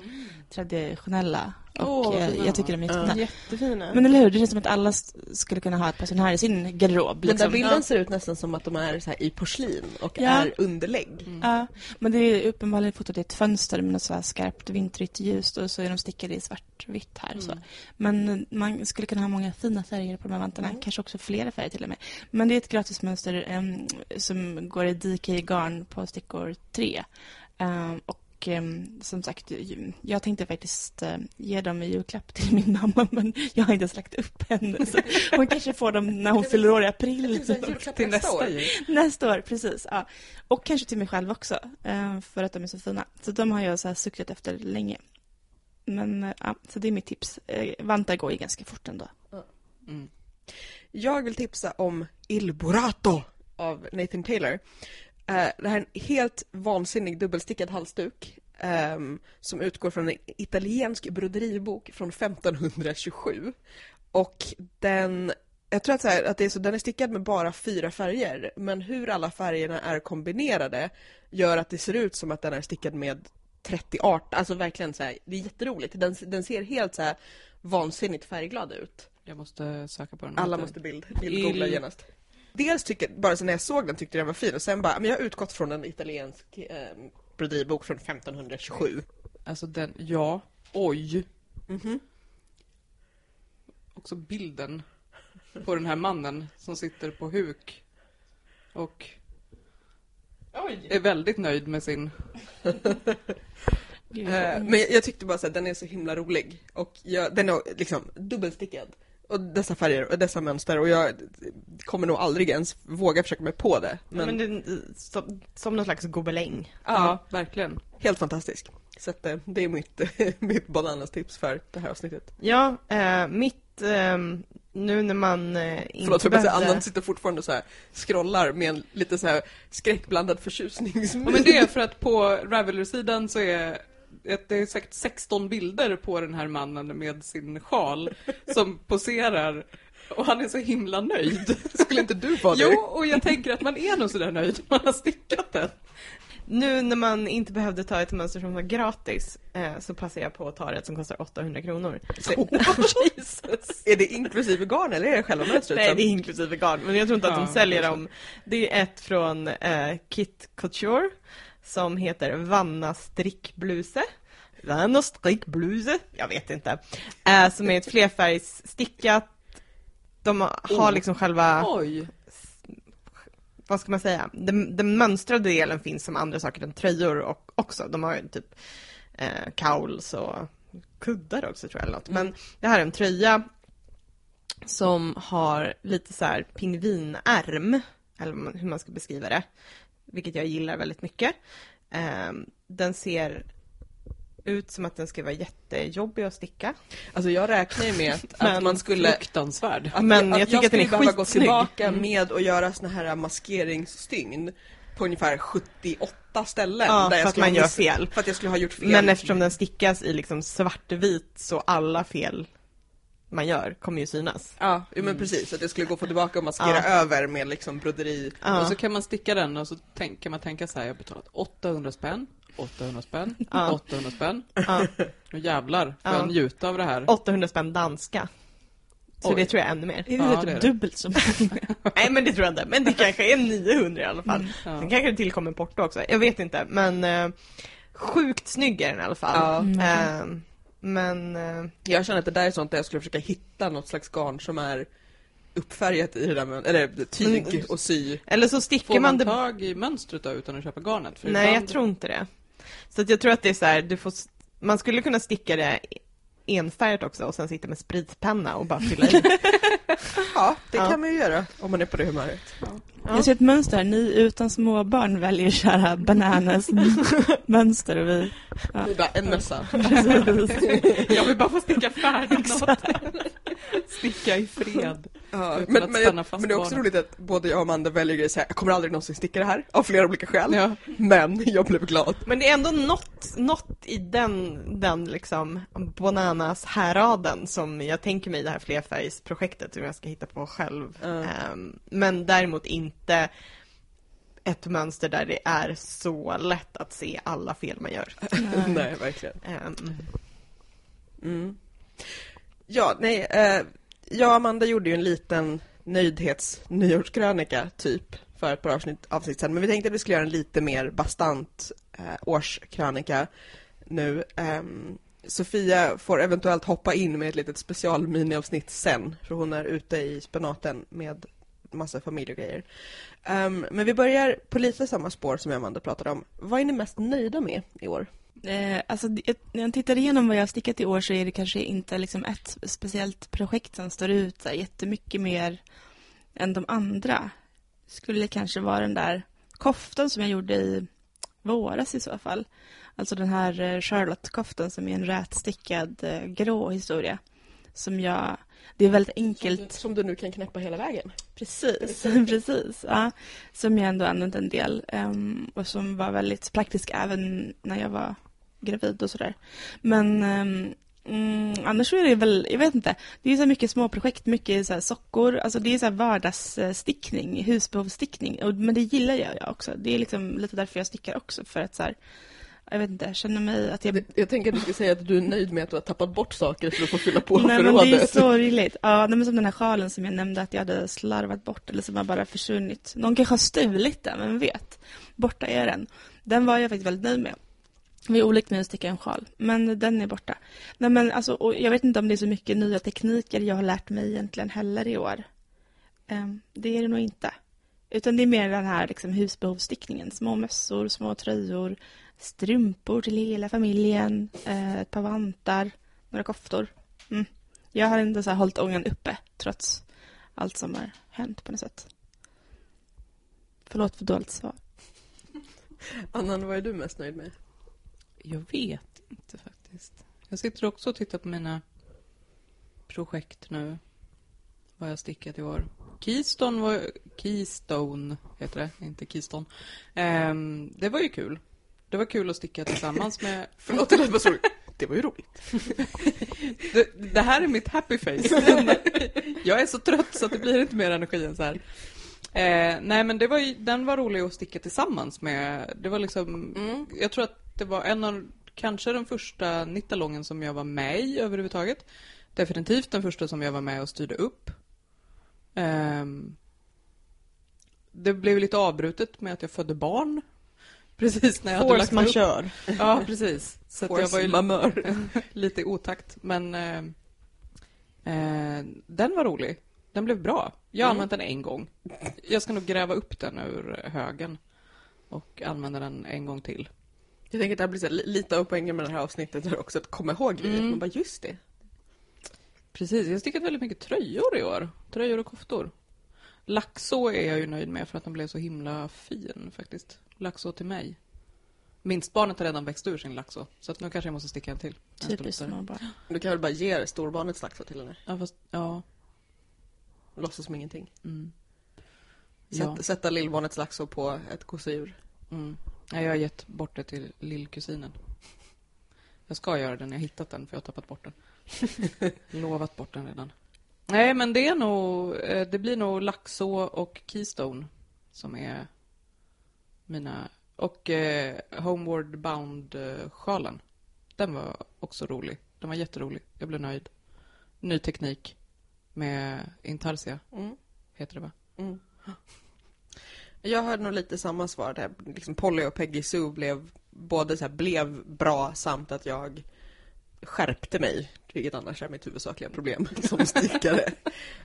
traditionella. Och eh, fina. jag tycker de är jättefina. Jättefina. Men eller hur, det känns som att alla skulle kunna ha ett par sådana här i sin garderob. Den där Liksom. bilden ser ut nästan som att de är så här i porslin och Ja. är underlägg. Ja, men det är uppenbarligen fotot i ett fönster med något så här skarpt vintrigt ljus och så är de stickade i svartvitt här. Så. Men man skulle kunna ha många fina färger på de här vantarna, kanske också flera färger till och med. Men det är ett gratismönster em, som går i DK garn på stickor 3. Ehm, och em, som sagt, jag tänkte faktiskt eh, ge dem i julklapp till min mamma, men jag har inte ens lagt upp henne. Så hon kanske får dem när hon fyller år i april. Till nästa jul. Nästa år, precis. Ja. Och kanske till mig själv också, eh, för att de är så fina. Så de har jag så här suktat efter länge. Men eh, ja, så det är mitt tips. Eh, Vantar går ju ganska fort ändå. Mm. Jag vill tipsa om Il Burato av Nathan Taylor. Eh, det här är en helt vansinnig dubbelstickad halsduk ehm, som utgår från en italiensk broderibok från 1527. Och den, jag tror att, så här, att det är så, den är stickad med bara fyra färger, men hur alla färgerna är kombinerade gör att det ser ut som att den är stickad med 30 art, alltså verkligen så här, det är jätteroligt. Den, den ser helt så här vansinnigt färgglad ut. Jag måste söka på den. Alla måste bild, bildgoogla Il- genast. Dels tycker, bara så när jag såg den tyckte jag den var fin och sen bara, men jag har utgått från en italiensk eh, broderibok från 1527. Alltså den, ja. Oj. Mhm. Också bilden på den här mannen som sitter på huk och är väldigt nöjd med sin... Eh, men jag, tyckte bara så att den är så himla rolig och jag, den är liksom dubbelstickad. Och dessa färger och dessa mönster och jag kommer nog aldrig ens våga försöka mig på det. Men, Men, men det, som, som någon slags gobeläng. Ja, verkligen. helt fantastisk. Så att, eh, det är mitt, mitt bananas tips för det här avsnittet. Ja, eh, mitt... ehm, nu när man eh, inte Förlåt, behövde- Annan sitter fortfarande så här scrollar med en lite så här skräckblandad förtjusningsmin. Ja, men det är för att på Ravelry-sidan så är att det är säkert 16 bilder på den här mannen med sin sjal som poserar och han är så himla nöjd. Skulle inte du vara det? Jo, och jag tänker att man är nog sådär nöjd när man har stickat den. Nu när man inte behövde ta ett mönster som var gratis eh, så passar jag på att ta ett som kostar 800 kronor. Jesus. Är det inklusive garn eller är det själva mönstret? Nej, det är inklusive garn, men jag tror inte att Ja, de säljer kanske. dem. Det är ett från eh, Kit Couture som heter Vanna strickbluse. Vanna strickbluse? Jag vet inte. Eh, som är ett flerfärgsstickat. De har liksom själva, Oj. vad ska man säga, den, den mönstrade delen finns som andra saker än tröjor och också. De har ju typ eh, cowls och kuddar också tror jag eller något. Men det här är en tröja som har lite så här pingvinärm, eller hur man ska beskriva det, vilket jag gillar väldigt mycket. Ehm, den ser ut som att den ska vara jättejobbig att sticka. Alltså jag räknar ju med att, att Men man skulle... Fruktansvärd. Att, Men jag att tycker att den skulle är behöva gå skitsnygg. tillbaka Mm. med att göra såna här maskeringsstygn på ungefär 78 ställen. Ja, där för jag att skulle man gör fel. För att jag skulle ha gjort fel. Men eftersom den stickas i liksom svartvit så alla fel man gör kommer ju synas. Ja, men precis. Att jag skulle gå och få tillbaka och maskera Ja. över med liksom broderi. Ja. Och så kan man sticka den och så tänk, kan man tänka så här, jag har betalat 800 spänn, 800 spänn, Ja. 800 spänn. Ja. Nu jävlar, får Ja. jag njuta av det här. 800 spänn danska. Så Oj. det tror jag är ännu mer. Är det Ja, typ det är det. dubbelt så Nej men det tror jag inte, men det kanske är 900 i alla fall. Ja. Sen kanske det tillkommer porto också, jag vet inte. Men eh, sjukt snygg är den i alla fall. Ja. Mm. Eh, men eh, Jag känner att det där är sånt där jag skulle försöka hitta något slags garn som är uppfärgat i det där med, eller tyg Men- och sy. eller så sticker Får man man det... tag i mönstret då utan att köpa garnet? För Nej, ibland- jag tror inte det. Så att jag tror att det är så här, du får... Man skulle kunna sticka det enfärgat också och sen sitta med spritpenna och bara fylla i. Ja, det Ja. kan man ju göra om man är på det humöret. Ja. Jag ser ett mönster här. Ni utan småbarn väljer kära bananas mönster och vi... Ja. Är bara en mössa. Jag vill bara få sticka färdigt något. Sticka i fred. Ja, men, men, jag, men det är också roligt att både jag och Amanda väljer grejer här, jag kommer aldrig någonsin sticka det här, av flera olika skäl. Ja. Men jag blev glad. Men det är ändå något, något i den, den liksom bananas häraden som jag tänker mig i det här flerfärgsprojektet som jag ska hitta på själv. Ja. Ehm, men däremot inte ett mönster där det är så lätt att se alla fel man gör. Nej, verkligen. Ehm, Mm. Ja, nej, eh, jag och Amanda gjorde ju en liten nöjdhets nyårskrönika typ för ett par avsnitt, avsnitt sedan, men vi tänkte att vi skulle göra en lite mer bastant eh, årskrönika nu. Ehm, Sofia får eventuellt hoppa in med ett litet special miniavsnitt sen, för hon är ute i spenaten med massa familjegrejer. Um, ehm, men vi börjar på lite samma spår som jag Amanda pratade om. Vad är ni mest nöjda med i år? Eh, alltså, när jag tittar igenom vad jag har stickat i år så är det kanske inte liksom ett speciellt projekt som står ut så här, jättemycket mer än de andra. Skulle kanske vara den där koftan som jag gjorde i våras i så fall. Alltså den här eh, Charlotte-koftan som är en rätstickad eh, grå historia. Som jag... Det är väldigt enkelt. Som du nu kan knäppa hela vägen. Precis, precis. Ja, som jag ändå använt en del ehm, och som var väldigt praktisk även när jag var gravid och sådär. Men ehm, mm, annars så är det väl, jag vet inte, det är så mycket små projekt, mycket så sockor, alltså det är så här vardagsstickning, husbehovsstickning, men det gillar jag jag också. Det är liksom lite därför jag stickar också, för att så här, jag vet inte, jag känner mig att jag Jag, tänker att du ska säga att du är nöjd med att du har tappat bort saker så du får fylla på Nej, men det är förrådet. så roligt. Ja, nej, men som den här sjalen som jag nämnde att jag hade slarvat bort eller som har bara försvunnit. Någon kanske har stulit den, vem vet? Borta är den. Den var jag faktiskt väldigt nöjd med. Vi är olikt med att sticka en sjal, men den är borta. Nej, men alltså, och jag vet inte om det är så mycket nya tekniker jag har lärt mig egentligen heller i år. Ehm, det är det nog inte. Utan det är mer den här liksom, husbehovsstickningen. Små mössor, små tröjor, strumpor till hela familjen, eh, ett par vantar, några koftor. Mm. Jag har ändå så här hållit ångan uppe trots allt som har hänt på något sätt. Förlåt för dåligt svar. Annan, vad är du mest nöjd med? Jag vet inte faktiskt. Jag sitter också och tittar på mina projekt nu. Vad jag stickat i år. Keystone var... Keystone heter det, inte Keystone. Ehm, det var ju kul. Det var kul att sticka tillsammans med... Förlåt, det lät bara så Det var ju roligt. Det, det här är mitt happy face. jag är så trött så att det blir inte mer energi än så här. Eh, nej men det var ju, den var rolig att sticka tillsammans med. Det var liksom, Mm. jag tror att det var en av, kanske den första nittalongen som jag var med i överhuvudtaget. Definitivt den första som jag var med och styrde upp. Ehm, det blev lite avbrutet med att jag födde barn. Precis när jag hade Force lagt upp. majeure. Ja, precis. Så att jag var ju mamör. lite i otakt. Men eh, eh, den var rolig. Den blev bra. Jag har Mm. använt den en gång. Jag ska nog gräva upp den ur högen och använda den en gång till. Jag tänker att det här blir så här, li- lite av poängen med det här avsnittet är också att komma ihåg grejer. Mm. Man bara, just det. Precis, jag har stickat väldigt mycket tröjor i år. Tröjor och koftor. Laxå är jag ju nöjd med för att den blev så himla fin faktiskt. Laxå till mig. Minstbarnet har redan växt ur sin laxå, så att nu kanske jag måste sticka en till. En Typiskt större. små barn. Du kan väl bara ge storbarnet slagsmål till henne? Ja, fast, ja. Låtsas som ingenting. Mm. Sätt, Ja. Sätta lillbarnets laxå på ett gosedjur. Mm. Ja, jag har gett bort det till lillkusinen. Jag ska göra det när jag hittat den, för jag har tappat bort den. Lovat bort den redan. Nej, men det är nog... eh, Det blir nog Laxå och Keystone som är mina... Och eh, Homeward Bound-sjalen. Den var också rolig. Den var jätterolig. Jag blev nöjd. Ny teknik med Intarsia, Mm. heter det va? Mm. Jag hörde nog lite samma svar där. Liksom Polly och Peggy Sue blev både så här, blev bra samt att jag skärpte mig, vilket annars är mitt huvudsakliga problem som stickare.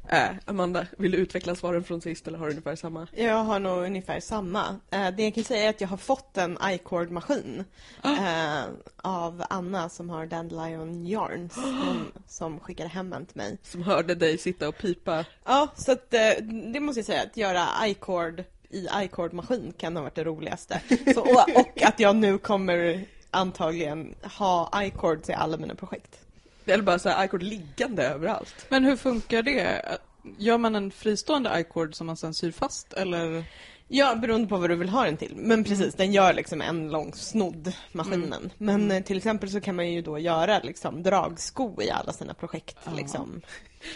äh, Amanda, vill du utveckla svaren från sist eller har du ungefär samma? Jag har nog ungefär samma. Eh, Det jag kan säga är att jag har fått en iCord-maskin eh, av Anna som har Dandelion Yarns som, som skickade hem en till mig. Som hörde dig sitta och pipa. Ja, så att eh, det måste jag säga, att göra iCord i iCord-maskin kan ha varit det roligaste. Så, och, och att jag nu kommer antagligen ha iCord till alla mina projekt. Eller bara så här iCord liggande överallt. Men hur funkar det? Gör man en fristående iCord som man sen syr fast, eller? Ja, beroende på vad du vill ha den till. Men precis, den gör liksom en lång snodd, maskinen. Men eh, till exempel så kan man ju då göra liksom dragsko i alla sina projekt. Ja. Liksom.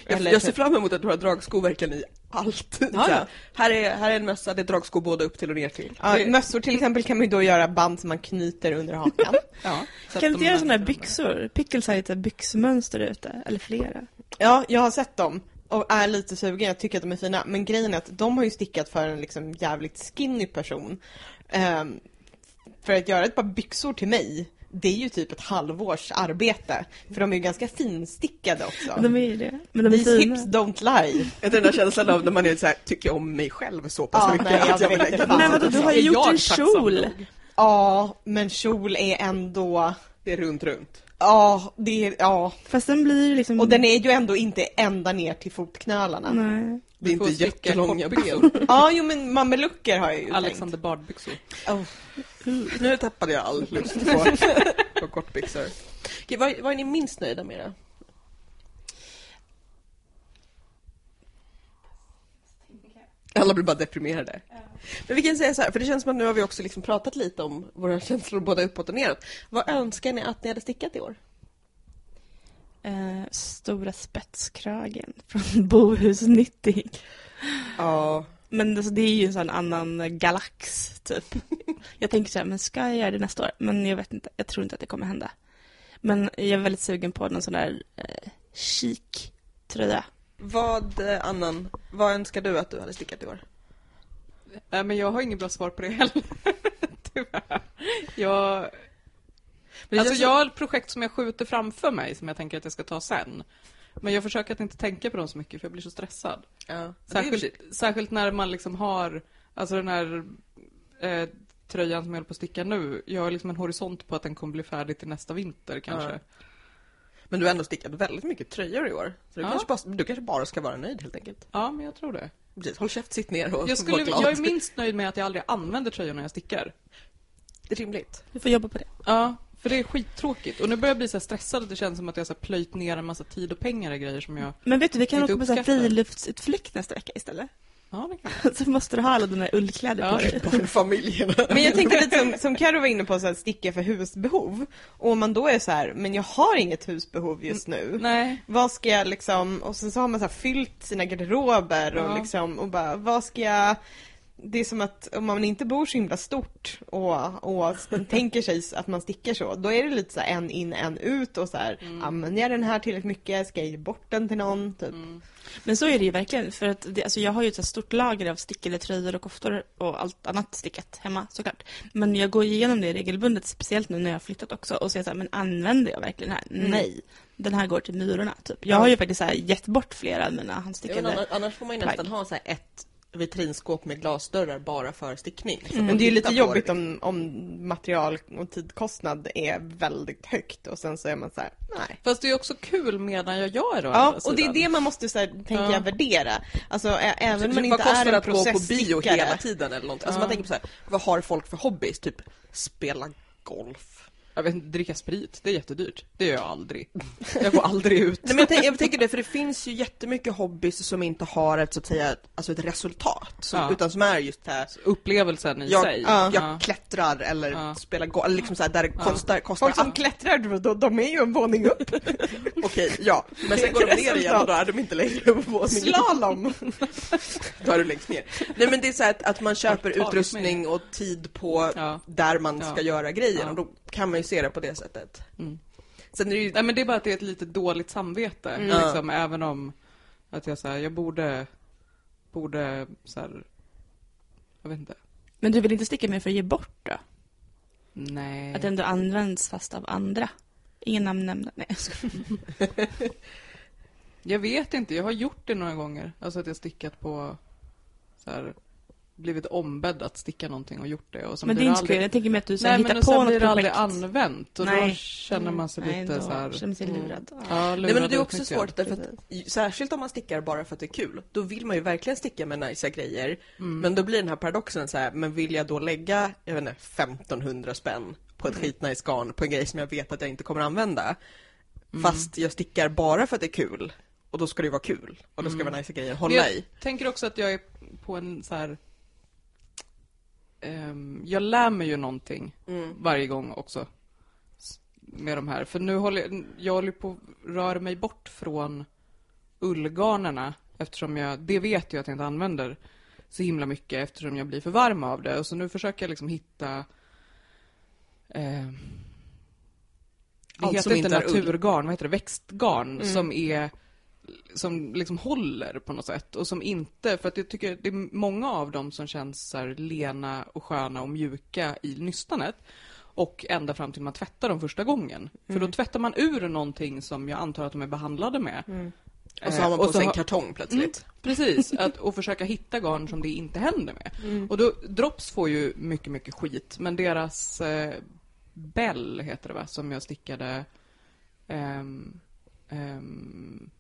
Jag, jag ser typ- fram emot att du har dragskor verkligen i allt. Ja, ja. Här, är, här är en mössa, det är dragskor både upp till och ner till. Ja, Det- mössor till exempel kan man ju då göra band som man knyter under hakan. Ja, Kan du inte göra sådana här byxor? Pickles har lite byxmönster ute, eller flera. ja, jag har sett dem och är lite sugen. Jag tycker att de är fina. Men grejen är att de har ju stickat för en liksom jävligt skinny person. Ehm, för att göra ett par byxor till mig, det är ju typ ett halvårs arbete. För de är ju ganska finstickade också. De är ju det. Men de är These fina. hips don't lie. Jag den där känslan av när man är så här, tycker om mig själv så pass Ja, mycket nej, jag att jag vill vet lägga. Men vadå, du har ju gjort jag en kjol. Ja, men kjol är ändå... Det är runt, runt. Ja, det är... Ja. Fast den blir ju liksom... Och den är ju ändå inte ända ner till fotknölarna. Nej. Det är inte jättelånga ben. Ja, jo men mamelucker har jag ju Alexander Bard-byxor. tänkt. Oh. Nu tappade jag all lust på, på kortbyxor. Okej, vad, vad är ni minst nöjda med då? Alla blir bara deprimerade. Men vi kan säga så här, för det känns som att nu har vi också liksom pratat lite om våra känslor både uppåt och neråt. Vad önskar ni att ni hade stickat i år? Eh, stora spetskragen från Bohus Knitting. Ja, Men alltså, det är ju en sån annan galax, typ. Jag tänker så här, men ska jag göra det nästa år? Men jag vet inte, jag tror inte att det kommer hända. Men jag är väldigt sugen på någon sån där eh, chic tröja. Vad eh, annan, vad önskar du att du hade stickat i år? Nej, men jag har inget bra svar på det heller. Tyvärr. Jag, alltså jag har ett projekt som jag skjuter framför mig som jag tänker att jag ska ta sen. Men jag försöker att inte tänka på dem så mycket för jag blir så stressad. Ja, Särskilt, särskilt när man liksom har, alltså den här eh, tröjan som jag håller på att sticka nu. Jag har liksom en horisont på att den kommer bli färdig till nästa vinter kanske. Ja. Men du har ändå stickat väldigt mycket tröjor i år. Så du, Ja. kanske, bara, du kanske bara ska vara nöjd helt enkelt. Ja, men jag tror det. Precis, håll käft, sitt ner och Jag, var skulle, glad. jag är minst nöjd med att jag aldrig använder tröjorna jag stickar. Det är rimligt. Du får jobba på det. Ja, för det är skittråkigt. Och nu börjar jag bli så här stressad att det känns som att jag har plöjt ner en massa tid och pengar i grejer som jag... Men vet du, vi kan åka på så här uppskattar. friluftsutflykt nästa vecka istället. Ja, Så måste du ha alla dina ullkläder Ja. på dig. Barnfamiljerna. Men jag tänker lite som, som Karo var inne på, så här, sticka för husbehov. Och om man då är så här, men jag har inget husbehov just nu. Nej. Vad ska jag liksom, och sen så har man så här fyllt sina garderober och Ja. liksom, och bara, vad ska jag det är som att om man inte bor så himla stort och, och tänker sig att man stickar så, då är det lite så här en in, en ut och så här, använder jag den här tillräckligt mycket? Ska jag ge bort den till någon? Typ. Men så är det ju verkligen. För att det, alltså jag har ju ett stort lager av stickade tröjor och koftor och allt annat stickat hemma såklart. Men jag går igenom det regelbundet, speciellt nu när jag har flyttat också och ser så här, men använder jag verkligen den här? Mm. Nej. Den här går till myrorna typ. Jag Ja. har ju faktiskt så här gett bort flera av mina handstickade. annars, annars får man ju plagg. nästan ha så här ett vitrinskåp med glasdörrar bara för stickning. Att Men det är ju lite jobbigt det. om, om material och tidkostnad är väldigt högt och sen så är man så här, nej. Fast det är också kul medan jag gör å Ja, och det är det man måste så här, tänka Ja. värdera. Alltså ä- även om man Vad inte kostar är det en att gå på bio hela tiden eller något? Alltså Ja. man tänker på så här, vad har folk för hobbys? Typ spela golf. Jag vet inte, dricka sprit, det är jättedyrt. Det gör jag aldrig. Jag går aldrig ut. Nej men jag, tänker, jag tänker det, för det finns ju jättemycket hobbys som inte har ett så att säga, alltså ett resultat. Som, Ja. Utan som är just här, Upplevelsen i jag, sig. jag Ja. klättrar eller Ja. spelar golf, eller liksom så här, där det Ja. kostar, kostar Folk som att- klättrar, de, de är ju en våning upp. Okej, ja. Men sen går de ner igen och då är de inte längre på våningen. Slalom! Då är du längst ner. Nej men det är så här att, att man köper det utrustning och tid på Ja. där man Ja. ska göra grejen Ja. och då kan man ju se det på det sättet. Mm. Sen är det ju... Nej men det är bara att det är ett lite dåligt samvete. Mm. Liksom, även om att jag säger jag borde, borde så här, jag vet inte. Men du vill inte sticka mer för att ge bort då? Nej. Att det ändå används fast av andra? Ingen namn nämnda? Nej. Jag vet inte, jag har gjort det några gånger. Alltså att jag stickat på så här, blivit ombedd att sticka någonting och gjort det. Och sen Men det är inte aldrig- kul. Jag tänker mig att du så Nej men hittar och på sen något blir det aldrig projekt. använt och då Nej. känner man sig Nej, lite då så här. känner man sig mm. lurad. Ja. Ja, Nej men det är lurad också svårt därför att, särskilt om man stickar bara för att det är kul, då vill man ju verkligen sticka med nice grejer. Mm. Men då blir den här paradoxen så här, men vill jag då lägga, jag vet inte, 1500 spänn på ett Mm. skitnice garn på en grej som jag vet att jag inte kommer använda. Mm. Fast jag stickar bara för att det är kul. Och då ska det ju vara kul. Och då ska det vara nice grejer att Mm. Men hålla jag i. tänker också att jag är på en så här ehm, jag lär mig ju någonting Mm. varje gång också. Med de här. För nu håller jag, jag håller på röra mig bort från ullgarnerna. Eftersom jag, det vet jag att jag inte använder så himla mycket eftersom jag blir för varm av det. Och så nu försöker jag liksom hitta... Eh, det Allt heter inte ull. naturgarn, vad heter det? Växtgarn Mm. som är som liksom håller på något sätt och som inte, för att jag tycker det är många av dem som känns så här lena och sköna och mjuka i nystanet och ända fram till man tvättar dem första gången. För Mm. då tvättar man ur någonting som jag antar att de är behandlade med. Mm. Och så Eh, har man på sig en kartong plötsligt. Precis, att, och försöka hitta garn som det inte händer med. Mm. Och då, Drops får ju mycket, mycket skit, men deras eh, Bell heter det va, som jag stickade ehm, ehm,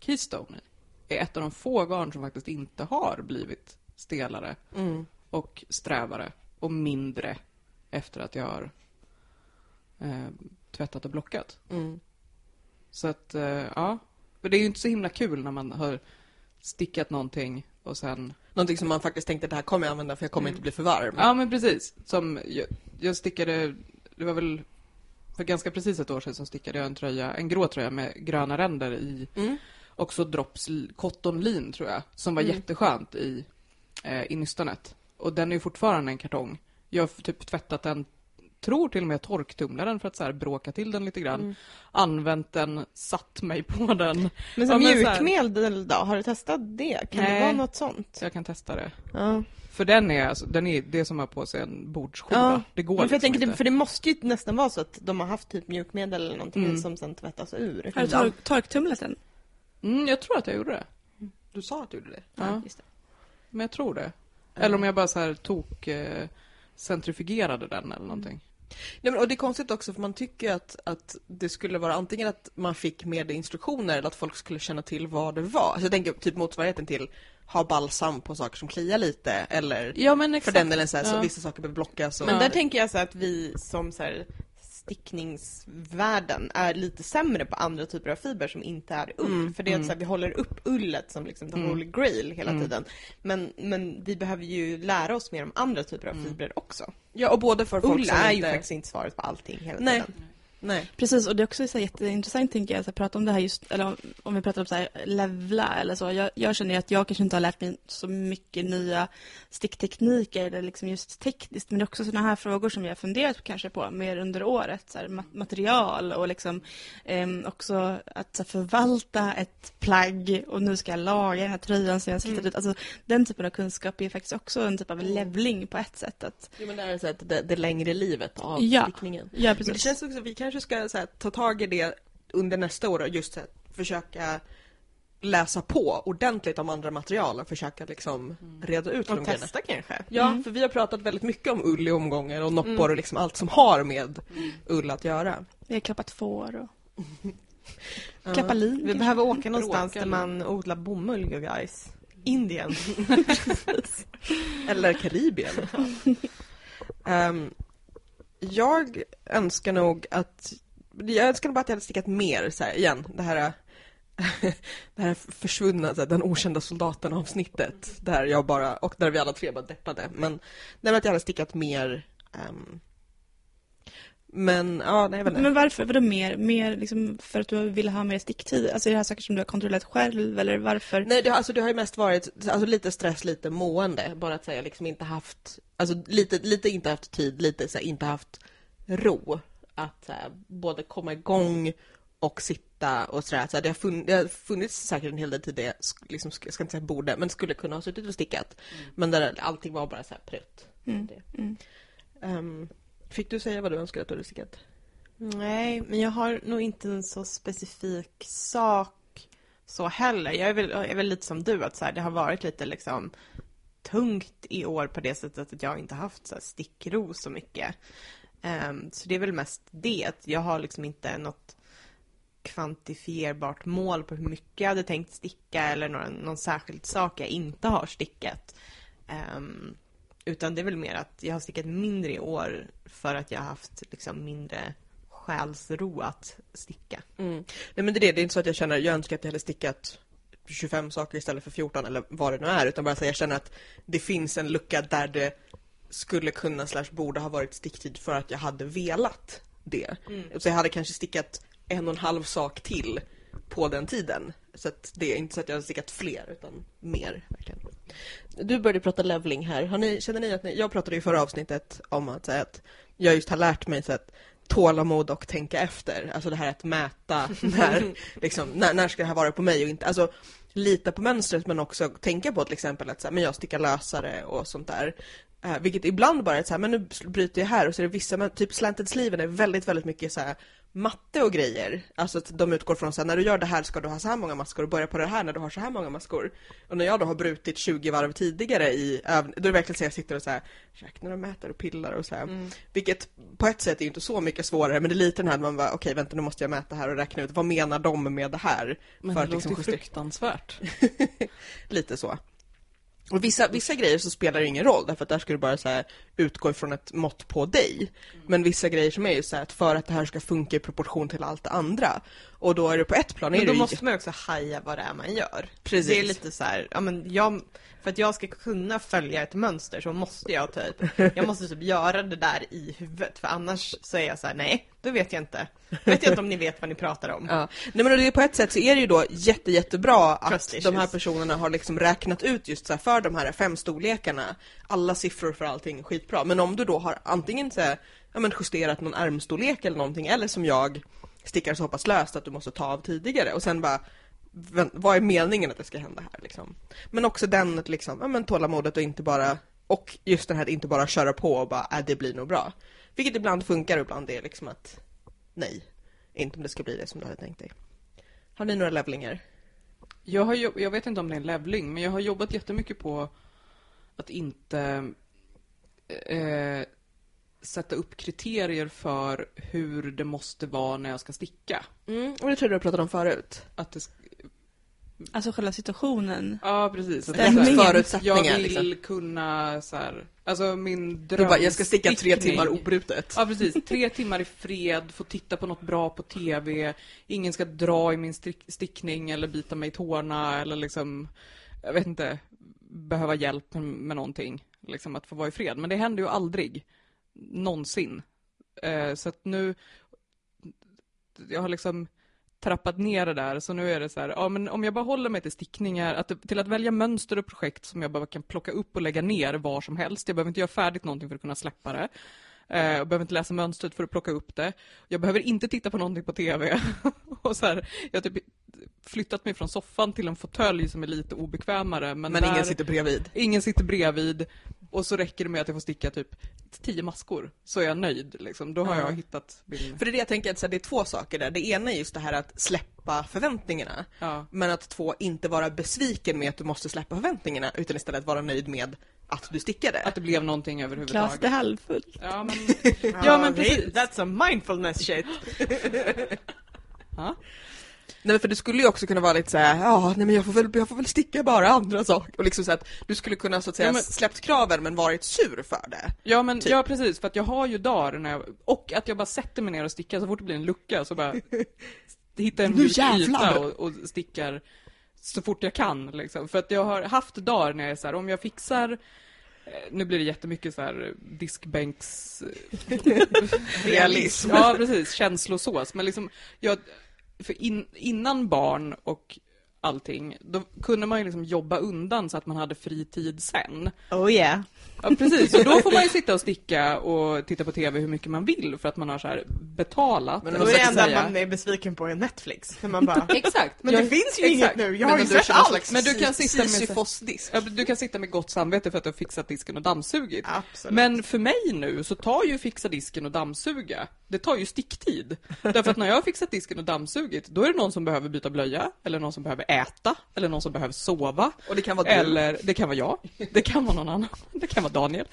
Keystone är ett av de få garn som faktiskt inte har blivit stelare Mm. och strävare och mindre efter att jag har eh, tvättat och blockat. Mm. Så att, eh, ja. För det är ju inte så himla kul när man har stickat någonting och sen... Någonting som man faktiskt tänkte att det här kommer jag använda för jag kommer Mm. inte bli för varm. Ja, men precis. Som jag, jag stickade, det var väl för ganska precis ett år sedan så stickade jag en tröja, en grå tröja med gröna ränder i Mm. Också drops cotton lean tror jag, som var Mm. jätteskönt i, eh, i nystanet. Och den är ju fortfarande en kartong. Jag har typ tvättat den, tror till och med torktumla den för att så här bråka till den lite grann. Mm. Använt den, satt mig på den. Men så Ja, men så här- mjukmedel då, har du testat det? Kan det Nej. vara något sånt? Så jag kan testa det. Ja. För den är, alltså, den är det som har på sig en bordsskiva. Ja, Det går Men för jag liksom tänker, det, inte. för det måste ju nästan vara så att de har haft typ mjukmedel eller någonting Mm. som sen tvättas ur. Har du tor- torktumlat den? Mm, jag tror att jag gjorde det. Du sa att du gjorde det. Ja. just det. Men jag tror det. Eller om jag bara så här tok eh, centrifugerade den eller någonting. Nej, men, och det är konstigt också för man tycker att, att det skulle vara antingen att man fick med instruktioner eller att folk skulle känna till vad det var. Så jag tänker typ motsvarigheten till ha balsam på saker som kliar lite eller Ja, men för den delen så, här, så Ja. vissa saker behöver blockas. Och, Men Ja. där tänker jag så att vi som så här stickningsvärlden är lite sämre på andra typer av fiber som inte är ull. Mm, För det är att mm. så här, vi håller upp ullet som liksom the Mm. holy grail hela Mm. tiden. Men, men vi behöver ju lära oss mer om andra typer av Mm. fibrer också. ja, och både för folk Ull som är ju inte... faktiskt inte svaret på allting hela Nej. tiden. Nej. Precis, och det är också så jätteintressant tänker jag, att prata om det här just, eller om, om vi pratar om så här levla eller så. Jag, jag känner ju att jag kanske inte har lärt mig så mycket nya sticktekniker eller liksom just tekniskt, men det är också sådana här frågor som jag har funderat kanske på mer under året, så här, ma- material och liksom ehm, också att så här, förvalta ett plagg och nu ska jag laga den här tröjan som jag slitit Mm. ut. Alltså den typen av kunskap är faktiskt också en typ av levling på ett sätt. Att, Jo, men det är så att det, det längre livet av Ja. stickningen. ja, Men precis. det känns också vi kanske ska så här, ta tag i det under nästa år och just så här, försöka läsa på ordentligt om andra material och försöka liksom reda ut de Och grejerna. testa kanske. Ja, Mm. för vi har pratat väldigt mycket om ull i omgångar och noppor Mm. och liksom allt som har med ull att göra. Vi har klappat får och klappat lin. Vi kanske. behöver åka någonstans Bråkar där man odlar bomull, you guys. Indien. Eller Karibien. Ehm, jag önskar nog att, jag önskar nog bara att jag hade stickat mer så här, igen, det här det här försvunna, så här, den okända soldaten avsnittet där jag bara, och där vi alla tre bara deppade, men det var att jag hade stickat mer um, men ja, nej inte. Men varför? Vadå mer? Mer liksom för att du vill ha mer sticktid? Alltså är det här saker som du har kontrollerat själv eller varför? Nej, det, alltså, det har ju mest varit alltså, lite stress, lite mående. Bara att säga liksom inte haft, alltså lite, lite inte haft tid, lite så här, inte haft ro. Att så här, både komma igång och sitta och sådär. Så här, det, har fun, det har funnits säkert en hel del tid sk- liksom, jag ska inte säga borde, men skulle kunna ha suttit och stickat. Men där allting var bara så här prutt. Mm. Det. Fick du säga vad du önskade att du hade stickat? Nej, men jag har nog inte en så specifik sak så heller. Jag är väl, jag är väl lite som du, att så här, det har varit lite liksom tungt i år på det sättet att jag inte haft så här, stickro så mycket. Um, så det är väl mest det, jag har liksom inte något kvantifierbart mål på hur mycket jag hade tänkt sticka eller någon, någon särskild sak jag inte har stickat. Um, utan det är väl mer att jag har stickat mindre i år för att jag har haft liksom mindre själsro att sticka. Mm. Nej men det är det, det är inte så att jag känner, jag önskar att jag hade stickat 25 saker istället för 14 eller vad det nu är, utan bara så jag känner att det finns en lucka där det skulle kunna slash borde ha varit sticktid för att jag hade velat det. Mm. Så jag hade kanske stickat en och en halv sak till på den tiden. Så det är inte så att jag har stickat fler utan mer. Verkligen. Du började prata leveling här. Har ni, känner ni att ni, jag pratade i förra avsnittet om att, säga att jag just har lärt mig så att tålamod och tänka efter. Alltså det här att mäta när, liksom, när, när ska det här vara på mig och inte. Alltså lita på mönstret men också tänka på till exempel att så här, men jag stickar lösare och sånt där. Eh, vilket ibland bara är så här, men nu bryter jag här och så är det vissa, men typ slanted sleeven är väldigt, väldigt mycket så här matte och grejer. Alltså att de utgår från så här, när du gör det här ska du ha så här många maskor och börja på det här när du har så här många maskor. Och när jag då har brutit 20 varv tidigare i övning, då är det verkligen så jag sitter och så här, räknar och mäter och pillar och så här. Mm. Vilket på ett sätt är inte så mycket svårare, men det är lite den här man bara, okej vänta nu måste jag mäta här och räkna ut, vad menar de med det här? Men För det att liksom fruktansvärt. Lite så. Och vissa, vissa grejer så spelar det ingen roll, därför att där ska du bara så här, utgå ifrån ett mått på dig. Men vissa grejer som är ju så här, att för att det här ska funka i proportion till allt det andra. Och då är det på ett plan, Men då ju måste man ju också haja vad det är man gör. Precis. Det är lite så här, ja men jag, för att jag ska kunna följa ett mönster så måste jag typ, jag måste typ göra det där i huvudet för annars så är jag så här: nej, då vet jag inte. Då vet jag inte om ni vet vad ni pratar om. Ja. Nej men det på ett sätt så är det ju då jätte, jättebra att de här personerna har liksom räknat ut just så här för de här fem storlekarna, alla siffror för allting, skitbra. Men om du då har antingen så här, ja, men justerat någon armstorlek eller någonting, eller som jag stickar så pass löst att du måste ta av tidigare och sen bara vad är meningen att det ska hända här liksom? Men också den liksom, ja men tålamodet och inte bara och just den här att inte bara köra på och bara, äh, det blir nog bra. Vilket ibland funkar och ibland är liksom att nej, inte om det ska bli det som du hade tänkt dig. Har ni några levlingar? Jag, har jobb- jag vet inte om det är en levling, men jag har jobbat jättemycket på att inte eh, sätta upp kriterier för hur det måste vara när jag ska sticka. Mm, och det tror jag du pratade om förut. Att det, Alltså själva situationen. ja, precis. Förutsättningar jag vill liksom. kunna så här, alltså min Du bara, jag ska sticka tre timmar obrutet. Ja, precis. Tre timmar i fred, få titta på något bra på TV. Ingen ska dra i min stick- stickning eller bita mig i tårna eller liksom, jag vet inte, behöva hjälp med, med någonting. Liksom att få vara i fred. Men det händer ju aldrig. Någonsin. Eh, så att nu, jag har liksom trappat ner det där, så nu är det så här, ja men om jag bara håller mig till stickningar, att, till att välja mönster och projekt som jag bara kan plocka upp och lägga ner var som helst. Jag behöver inte göra färdigt någonting för att kunna släppa det. Eh, Jag behöver inte läsa mönstret för att plocka upp det. Jag behöver inte titta på någonting på TV. och så här, jag typ flyttat mig från soffan till en fåtölj som är lite obekvämare. Men, Men där, ingen sitter bredvid. ingen sitter bredvid. Och så räcker det med att jag får sticka typ tio maskor. Så är jag nöjd. Liksom. Då har Ja. jag hittat min... För det är det jag tänker att det är två saker där. Det ena är just det här att släppa förväntningarna. Ja. Men att två, inte vara besviken med att du måste släppa förväntningarna utan istället vara nöjd med att du stickade. Att det blev någonting överhuvudtaget. är halvfullt. Ja, men... ja, men precis. That's a mindfulness shit. Nej men för det skulle ju också kunna vara lite så här, ja nej men jag får väl, jag får väl sticka bara andra saker. Och liksom så att du skulle kunna så att säga Ja, men- släppt kraven men varit sur för det. Ja, men, Typ. ja precis, för att jag har ju dagar när jag, och att jag bara sätter mig ner och stickar så fort det blir en lucka så bara hittar en mjuk yta och, och stickar så fort jag kan liksom. För att jag har haft dagar när jag är så här, om jag fixar eh, nu blir det jättemycket så här diskbänks... Realism. Ja, precis. Känslosås. Men liksom, jag, för in, innan barn och allting, då kunde man ju liksom jobba undan så att man hade fri tid sen. Oh yeah. Ja, precis. Och då får man ju sitta och sticka och titta på TV hur mycket man vill för att man har så här betalat. Men Då är det enda säga. man är besviken på är Netflix. När man bara, Exakt. men Jag- det finns ju exakt. inget nu, jag har ju du sett allt. Men du kan sitta med- du kan sitta med gott samvete för att du har fixat disken och dammsugit. Absolut. Men för mig nu så tar ju fixa disken och dammsuga, det tar ju sticktid. Därför att när jag har fixat disken och dammsugit, då är det någon som behöver byta blöja, eller någon som behöver äta, eller någon som behöver sova. Och det kan vara du. Eller, det kan vara jag, det kan vara någon annan, det kan vara Daniel.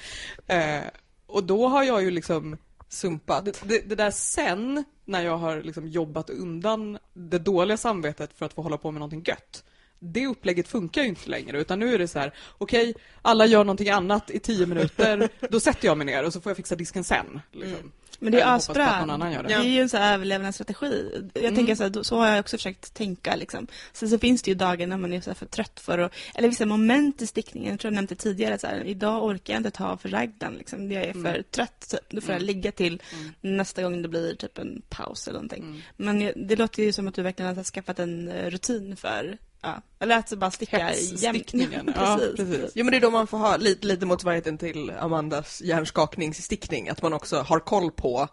Eh, och då har jag ju liksom Sumpat. det, det, det där sen, när jag har liksom jobbat undan det dåliga samvetet för att få hålla på med någonting gött. Det upplägget funkar ju inte längre, utan nu är det så här: okej, alla gör någonting annat i tio minuter, då sätter jag mig ner och så får jag fixa disken sen. Liksom. Men det är asbra. det. Det är ju en sån här överlevnadsstrategi. Jag Mm. tänker så, här, så har jag också försökt tänka. Liksom. Sen så finns det ju dagar när man är så här för trött för att... Eller vissa moment i stickningen. Jag tror jag nämnde tidigare. Så här, idag orkar jag inte ta för ragdan. Liksom. Jag är för Mm. trött. Typ. Då får jag Mm. ligga till Mm. nästa gång det blir typ en paus eller någonting. Mm. Men det låter ju som att du verkligen har skaffat en eh, rutin för... Ja, eller att bara sticka jämt. Hetsstickningen. Ja, precis. precis. Jo men det är då man får ha lite, lite motsvarigheten till Amandas hjärnskakningsstickning, att man också har koll på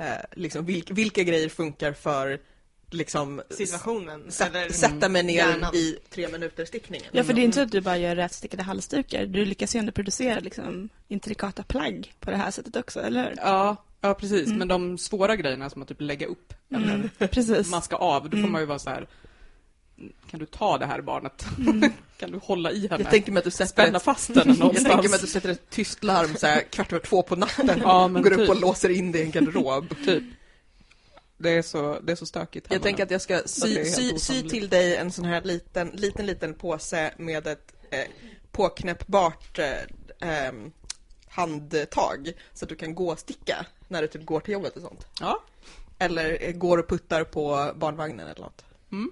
eh, liksom vilk, vilka grejer funkar för liksom Situationen. Sätt, eller- sätta mig ner hjärnan. i tre minuter stickningen. Ja, för det är inte så att du bara gör rätstickade halsdukar. Du lyckas ju ändå producera liksom, intrikata plagg på det här sättet också, eller hur? Ja, ja precis. Mm. Men de svåra grejerna som att typ lägga upp eller Mm, precis. maska av, då får Mm. man ju vara så här. Kan du ta det här barnet? Mm. kan du hålla i henne? Jag tänker mig att du sätter Spänna ett, fast henne jag tänker mig att du någonstans. sätter ett tyst larm så här, kvart över två på natten Ja, går upp typ. och låser in dig i en garderob. typ. Det är så, det är så stökigt Jag tänker att jag ska det sy, sy, sy till dig en sån här liten, liten, liten påse med ett eh, påknäppbart eh, ehm, handtag så att du kan gå och sticka när du typ går till jobbet och sånt. Ja. Eller eh, går och puttar på barnvagnen eller något. Mm.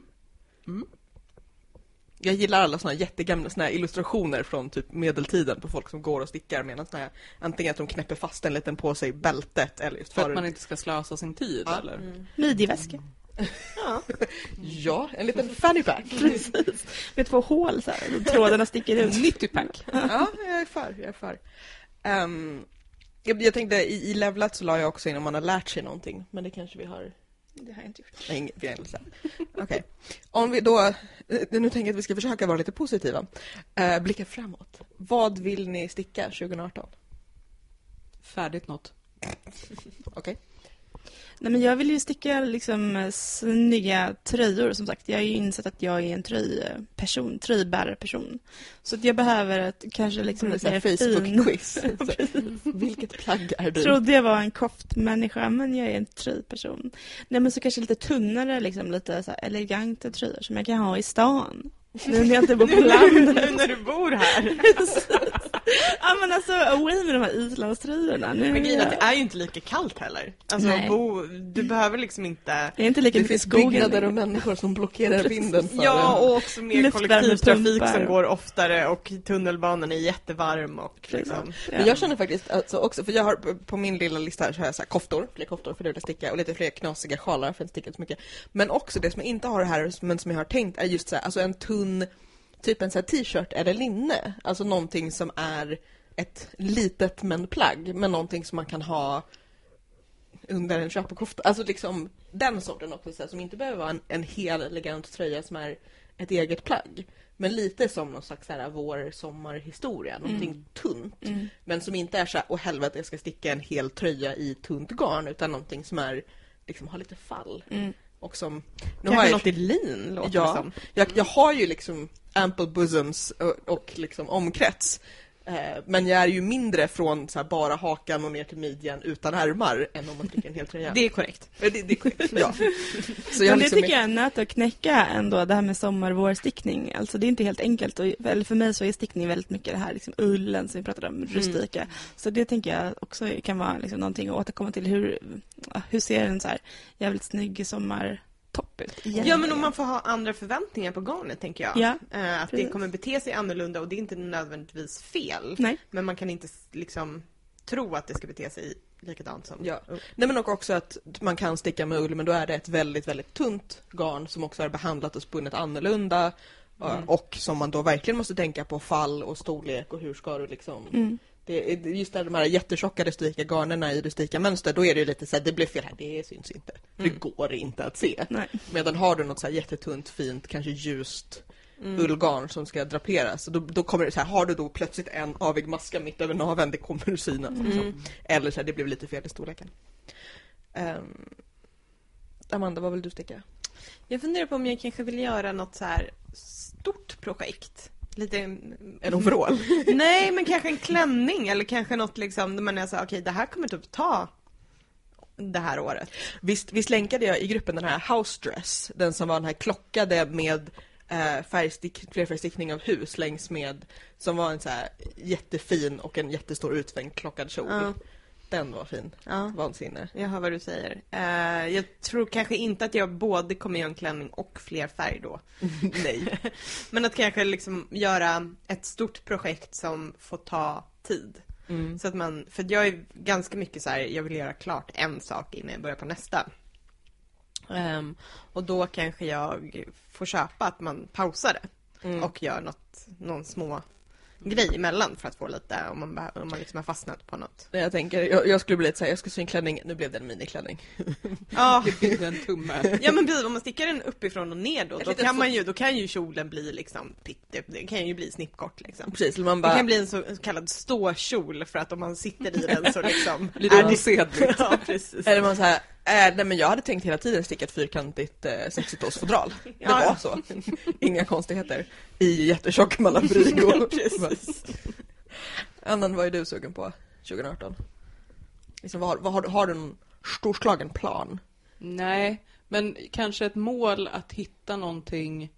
Mm. Jag gillar alla såna här jättegamla såna här illustrationer från typ medeltiden på folk som går och stickar med en sån här, antingen att de knäpper fast en liten påse i bältet eller just För har- att man inte ska slösa sin tid Ja. eller? Mm. Midjeväska. Ja. Ja, en liten fanny pack. Precis. Med två hål så här, trådarna sticker ut. 90 pack. ja, jag är för, jag är för. Ehm, jag, jag tänkte i, i levlat så la jag också in om man har lärt sig någonting, men det kanske vi har Det har jag inte gjort. Nej, inget. Okej. Om vi då, eh, nu tänker jag att vi ska försöka vara lite positiva. Uh, blicka framåt. Vad vill ni sticka 2018? Färdigt något. Okej. Nej, men jag vill ju sticka liksom snygga tröjor som sagt. Jag har ju insett att jag är en tröjperson, tröjbärarperson. Så att jag behöver ett, kanske liksom Som lite. Facebook-quiz. Vilket plagg är du? Trodde jag var en koftmänniska, men jag är en tröjperson. Nej, men så kanske lite tunnare, liksom lite så eleganta tröjor som jag kan ha i stan. Nu när jag inte bor på landet. Nu när du bor här. ja, men alltså, away med de här islandströjorna. Nu Men grejen är att det är ju inte lika kallt heller. Alltså, Nej. bo, du behöver liksom inte... Jag är inte lika Det finns byggnader och människor som blockerar vinden för Ja, och också mer kollektivtrafik som går oftare och tunnelbanan är jättevarm och liksom... Ja. Men jag känner faktiskt alltså också, för jag har på- min lilla lista här så har jag så här koftor, fler koftor för det vill jag sticka och lite fler knasiga sjalar för jag stickar så mycket. Men också det som jag inte har här men som jag har tänkt är just så här, alltså en tunn, typ en så t-shirt eller linne. Alltså någonting som är ett litet men plagg, men någonting som man kan ha under en köpkofta. Alltså liksom den sorten också, så här, som inte behöver vara en, en hel elegant tröja som är ett eget plagg. Men lite som någon slags här, vår sommarhistoria, någonting tunt. Mm. Men som inte är så här, åh helvete jag ska sticka en hel tröja i tunt garn, utan någonting som är, liksom har lite fall. Mm. Och som... Nu Kanske har jag, något i lin, låter Ja. det som. jag, jag har ju liksom ample bosoms och, och liksom omkrets. Eh, men jag är ju mindre från här, bara hakan och ner till midjan utan ärmar än om man stickar en hel tröja. Det är korrekt. Det, det är korrekt, ja. Så jag Men det liksom tycker jag är en nöt att knäcka ändå, det här med sommar-vårstickning. Alltså det är inte helt enkelt. Och, eller för mig så är stickning väldigt mycket det här liksom ullen som vi pratade om, rustika. Så det tänker jag också kan vara liksom någonting att återkomma till. Hur, hur ser en så här jävligt snygg sommartopp ut? Ja men om man får ha andra förväntningar på garnet tänker jag. Ja, Eh, att det precis. kommer bete sig annorlunda och det är inte nödvändigtvis fel. Nej. Men man kan inte liksom tro att det ska bete sig likadant som Ja. ull. Nej men också att man kan sticka med ull men då är det ett väldigt, väldigt tunt garn som också är behandlat och spunnet annorlunda. eh, Mm. Och som man då verkligen måste tänka på fall och storlek och hur ska du liksom Mm. Det är just där de här jättetjocka rustika garnerna i rustika mönster, då är det ju lite så här, det blev fel här, det syns inte. Mm. Det går inte att se. Nej. Medan har du något så här jättetunt, fint, kanske ljust Mm. ullgarn som ska draperas, då, då kommer det så här, har du då plötsligt en avig maska mitt över naveln, det kommer att synas. Liksom. Mm. Eller så här, det blev lite fel i storleken. Ehm, Amanda, vad vill du sticka? Jag funderar på om jag kanske vill göra något så här stort projekt. Lite... En overall? Nej, men kanske en klänning eller kanske något liksom där man är så okej det här kommer typ ta det här året. Visst, visst länkade jag i gruppen den här house dress, den som var den här klockade med eh, färgstick, flerfärgstickning av hus längs med, som var en så här jättefin och en jättestor utsvängd klockad kjol. Ja. Den var fin. Ja. Vansinne. Jag hör vad du säger. Eh, jag tror kanske inte att jag både kommer göra en klänning och fler färg då. Nej. Men att kanske liksom göra ett stort projekt som får ta tid. Mm. Så att man, för jag är ganska mycket så här, jag vill göra klart en sak innan jag börjar på nästa. Ehm, och då kanske jag får köpa att man pausar det Mm. och gör något, någon små grej emellan för att få lite, om man, behö- om man liksom har fastnat på något. Jag tänker, jag, jag skulle bli lite såhär, jag ska sy en klänning, nu blev det en miniklänning. Ja, Det blir en tumme. ja men precis, om man stickar den uppifrån och ner då, då kan, man ju, då kan ju kjolen bli liksom pitte, det kan ju bli snippkort liksom. Precis, eller man Det bara, kan bli en så kallad ståkjol för att om man sitter i den så liksom Blir det osedligt? Ja, precis. eller man såhär, äh, nej men jag hade tänkt hela tiden sticka ett fyrkantigt eh, 60-talsfodral. Det Ja, var så. Inga konstigheter. I jättetjock Malabrigo. Annan, vad är du sugen på 2018? Liksom, vad, har- vad har, du- har du en storslagen plan? Nej, men kanske ett mål att hitta någonting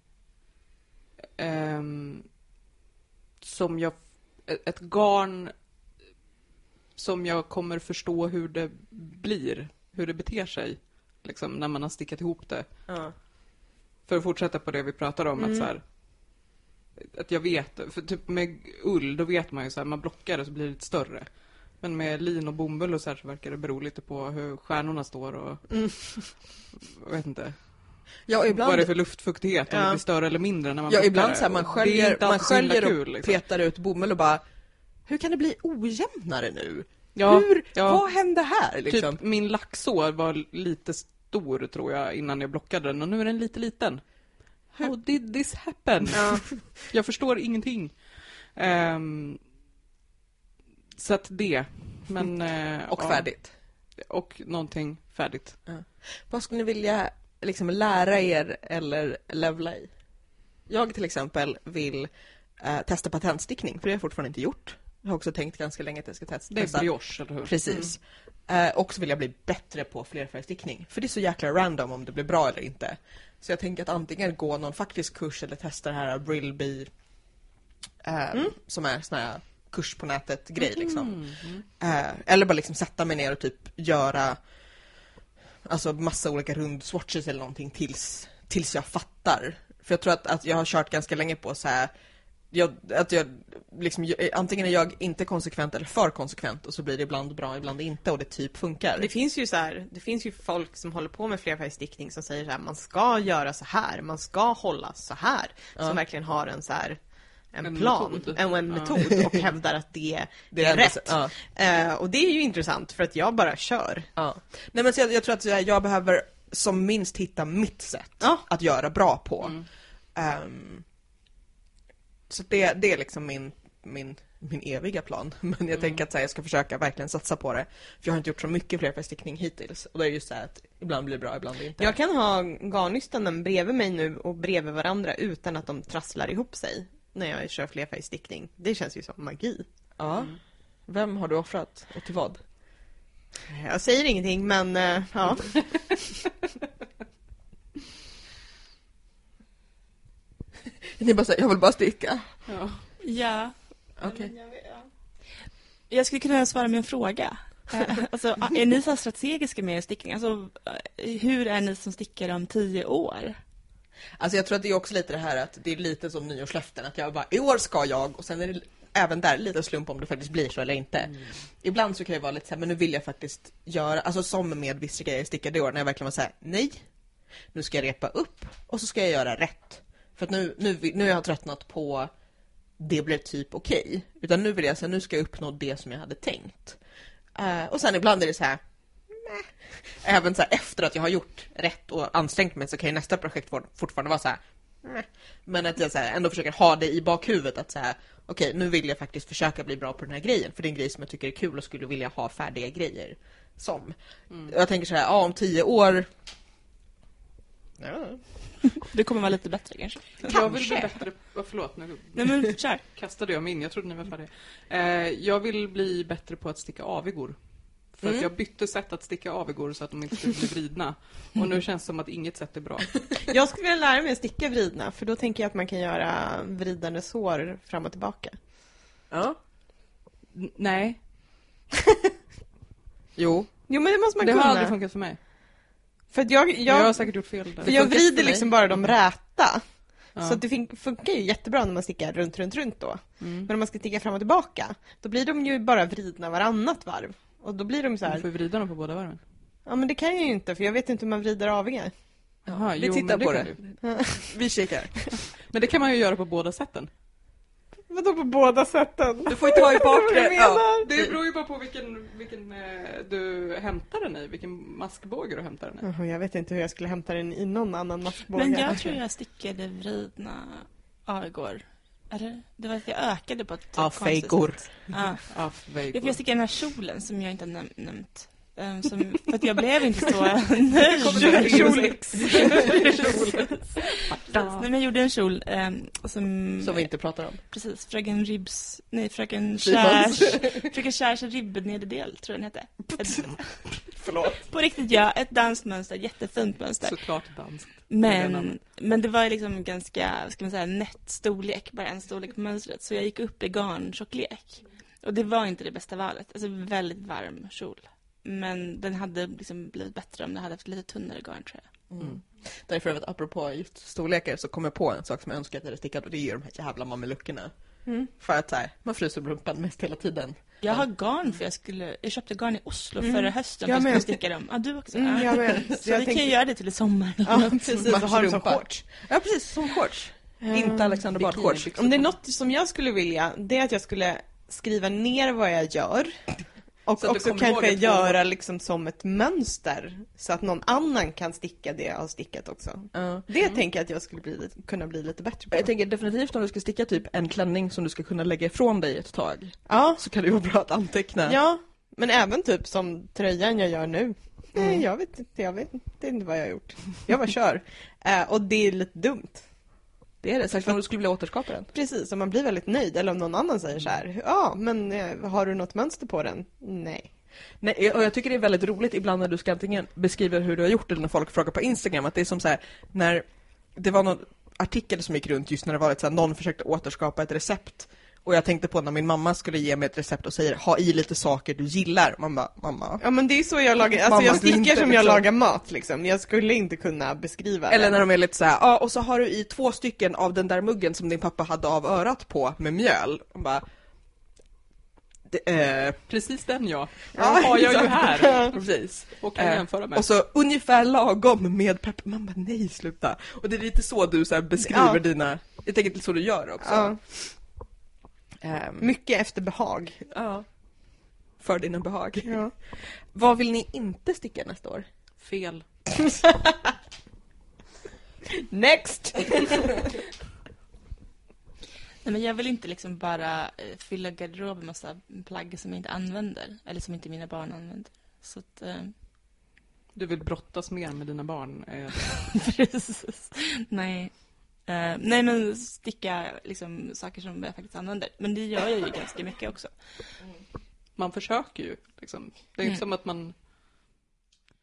ehm, som jag... Ett garn som jag kommer förstå hur det blir, hur det beter sig, liksom, när man har stickat ihop det. Ja. För att fortsätta på det vi pratade om, att så här, att jag vet, för typ med ull, då vet man ju så här, man blockar det så blir det lite större. Men med lin och bomull och så här så verkar det bero lite på hur stjärnorna står och... Jag vet inte. Ja, Vad ibland, det är för luftfuktighet, om Ja. det blir större eller mindre när man ja, ibland så här, man sköljer, man sköljer kul, och liksom. petar ut bomull och bara Hur kan det bli ojämnare nu? Ja, Hur, ja. vad hände här liksom? Typ min laxår var lite stor tror jag innan jag blockade den och nu är den lite liten. How did this happen? Ja. Jag förstår ingenting. Ehm, så att det. Men, eh, Och färdigt. Och någonting färdigt. Vad skulle ni vilja liksom lära er eller levla i? Jag till exempel vill eh, testa patentstickning, för det har jag fortfarande inte gjort. Jag har också tänkt ganska länge att jag ska testa. Det är brioche, eller hur? Precis. Eh, och så vill jag bli bättre på flerfärgstickning. För det är så jäkla random om det blir bra eller inte. Så jag tänker att antingen gå någon faktisk kurs eller testa det här Brillbee eh, som är sån här kurs på nätet grej liksom. Eh, eller bara liksom sätta mig ner och typ göra alltså massa olika rundswatches eller någonting tills, tills jag fattar. För jag tror att, att jag har kört ganska länge på så här jag, att jag liksom, antingen är jag inte konsekvent eller för konsekvent och så blir det ibland bra, ibland inte och det typ funkar. Det finns ju så här, det finns ju folk som håller på med flerfärgstickning som säger så här, man ska göra så här, man ska hålla så här. Ja. Som verkligen har en så här en, En plan metod. en, och en Ja. metod och hävdar att det, Det är ändå rätt. Ja, Eh, och det är ju intressant för att jag bara kör. ja. Nej men så jag, jag tror att jag, jag behöver som minst hitta mitt sätt Ja. att göra bra på. Mm. Ehm, så det, det är liksom min, min, min eviga plan. Men jag tänker att så här, jag ska försöka verkligen satsa på det. För jag har inte gjort så mycket flerfärgstickning hittills. Och det är just så här att ibland blir det bra, ibland inte. Jag kan ha garnnystanen bredvid mig nu och bredvid varandra utan att de trasslar ihop sig när jag kör flerfärgstickning. Det känns ju som magi. Ja. Vem har du offrat och till vad? Jag säger ingenting men eh, ja. Ni bara säger, jag vill bara sticka. Ja. Ja. Okej. Jag skulle kunna svara med en fråga. Eh, alltså, är ni så strategiska med er stickning? Alltså, eh, hur är ni som stickare om tio år? Alltså jag tror att det är också lite det här att det är lite som nyårslöften. Att jag bara, i år ska jag och sen är det även där lite slump om det faktiskt blir så eller inte. Ibland så kan det vara lite så här, men nu vill jag faktiskt göra, alltså som med vissa grejer jag stickade i år när jag verkligen var så här: nej. Nu ska jag repa upp och så ska jag göra rätt. För att nu, nu, nu har jag tröttnat på det blev typ okej. Utan nu vill jag säga, nu ska jag uppnå det som jag hade tänkt. Eh, och sen ibland är det så här. "Meh." Även så här, efter att jag har gjort rätt och ansträngt mig så kan ju nästa projekt for- fortfarande vara så här. Men att jag så här, ändå försöker ha det i bakhuvudet att så här. Okej, nu vill jag faktiskt försöka bli bra på den här grejen. För det är en grej som jag tycker är kul och skulle vilja ha färdiga grejer som. Jag tänker så här, ja om tio år. Ja. Det kommer vara lite bättre kanske. Jag vill bli bättre... Oh, förlåt, nu Nej men kör. kastade jag min. Jag trodde ni var färdiga. Eh, jag vill bli bättre på att sticka avigor. För Mm. att jag bytte sätt att sticka avigor så att de inte skulle bli vridna. Och nu känns det som att inget sätt är bra. Jag skulle vilja lära mig att sticka vridna för då tänker jag att man kan göra vridande sår fram och tillbaka. ja. N- nej. Jo. Jo men det måste man Det har kunna. aldrig funkat för mig. För att jag, Jag, jag har säkert gjort fel där. för jag vrider liksom bara de räta. Ja. Så det funkar ju jättebra när man stickar runt, runt, runt då. Mm. Men om man ska sticka fram och tillbaka, då blir de ju bara vridna varannat varv. Och då blir de så Du här, får ju vrida dem på båda varven. ja men det kan jag ju inte för jag vet inte hur man vrider aviga. Jaha, vi jo, tittar men på det. du. Vi kikar. Men det kan man ju göra på båda sätten. Vadå på båda sätten? Du får ju ta i bakre. Ja. Det beror ju bara på vilken, vilken eh, du hämtar den i, vilken maskbåge du hämtar den i. Jag vet inte hur jag skulle hämta den i någon annan maskbåge. Men jag tror jag stickade vridna ja, igår. Eller? Det var att jag ökade på ett sätt. Ja. För jag stickade den här kjolen som jag inte har näm- nämnt. Ehm, som, för att jag blev inte så nöjd. Nej, men jag gjorde en kjol ehm, som... Som vi inte pratar om. Precis, Fröken Ribs... Nej, Fröken. Kärs... Fröken Kärs ribbnederdel, tror jag den hette. Ett, Förlåt. på riktigt, ja. Ett danskt mönster, jättefint mönster. Såklart danskt. Men, men det var ju liksom ganska, ska man säga, nätt storlek, bara en storlek på mönstret. Så jag gick upp i garntjocklek. Och det var inte det bästa valet. Alltså väldigt varm kjol. Men den hade liksom blivit bättre om den hade haft lite tunnare garn tror jag. Mm. Därför att apropå just storlekar så kom jag på en sak som jag önskar att jag hade stickat och det är ju de här jävla mameluckerna. Mm. För att så här, man fryser rumpan mest hela tiden. Jag har garn för jag skulle, jag köpte garn i Oslo Mm. förra hösten Jag för att med. skulle sticka dem. Ja, du också? Mm, ja. jag med. Så, Så vi jag kan tänkte- ju göra det till i sommar. Ja, precis. Och ha dem som shorts. Ja precis, som shorts. Inte Alexander Bard shorts. Om det är något som jag skulle vilja, det är att jag skulle skriva ner vad jag gör. Och Så också kanske göra liksom som ett mönster. Så att någon annan kan sticka det jag har stickat också. Ja. Det tänker jag att jag skulle bli, kunna bli lite bättre på. Jag tänker definitivt om du ska sticka typ en klänning som du ska kunna lägga ifrån dig ett tag. Ja, Så kan det vara bra att anteckna. ja, men även typ som tröjan jag gör nu. Mm. Jag vet inte, jag vet inte, vad jag har gjort. Jag bara kör. Eh, och det är lite dumt. Det är det, särskilt om du skulle vilja återskapa den. Precis, om man blir väldigt nöjd. Eller om någon annan säger så här, ja, men eh, har du något mönster på den? Nej. Nej, och jag tycker det är väldigt roligt ibland när du ska antingen beskriva hur du har gjort eller när folk frågar på Instagram att det är som så här när det var någon artikel som gick runt just när det var ett så här, någon försökte återskapa ett recept och jag tänkte på när min mamma skulle ge mig ett recept och säger ha i lite saker du gillar. Man bara, mamma. Ja men det är så jag lagar, alltså Mamma, jag stickar inte som jag liksom- lagar mat liksom. Jag skulle inte kunna beskriva Eller det. när de är lite så här, ja och så har du i två stycken av den där muggen som din pappa hade av örat på med mjöl. Man bara, eh, Precis den ja. Ja, har jag ju här. precis. Och kan Eh, jämföra med. Och så ungefär lagom med pepper. Man bara, nej sluta. Och det är lite så du så här beskriver Ja. dina, jag tänker det är så du gör också. Ja, Ehm, mycket efter behag. ja. För dina behag. Ja. Vad vill ni inte sticka nästa år? Fel. Next! Nej, men jag vill inte liksom bara eh, fylla garderoben med massa plagg som jag inte använder. Eller som inte mina barn använder. Så att, eh, Du vill brottas mer med dina barn. Eh, precis. Nej. Eh, nej, men sticka liksom saker som jag faktiskt använder. Men det gör jag ju ganska mycket också. Man försöker ju. Liksom. Det är Mm. inte som att man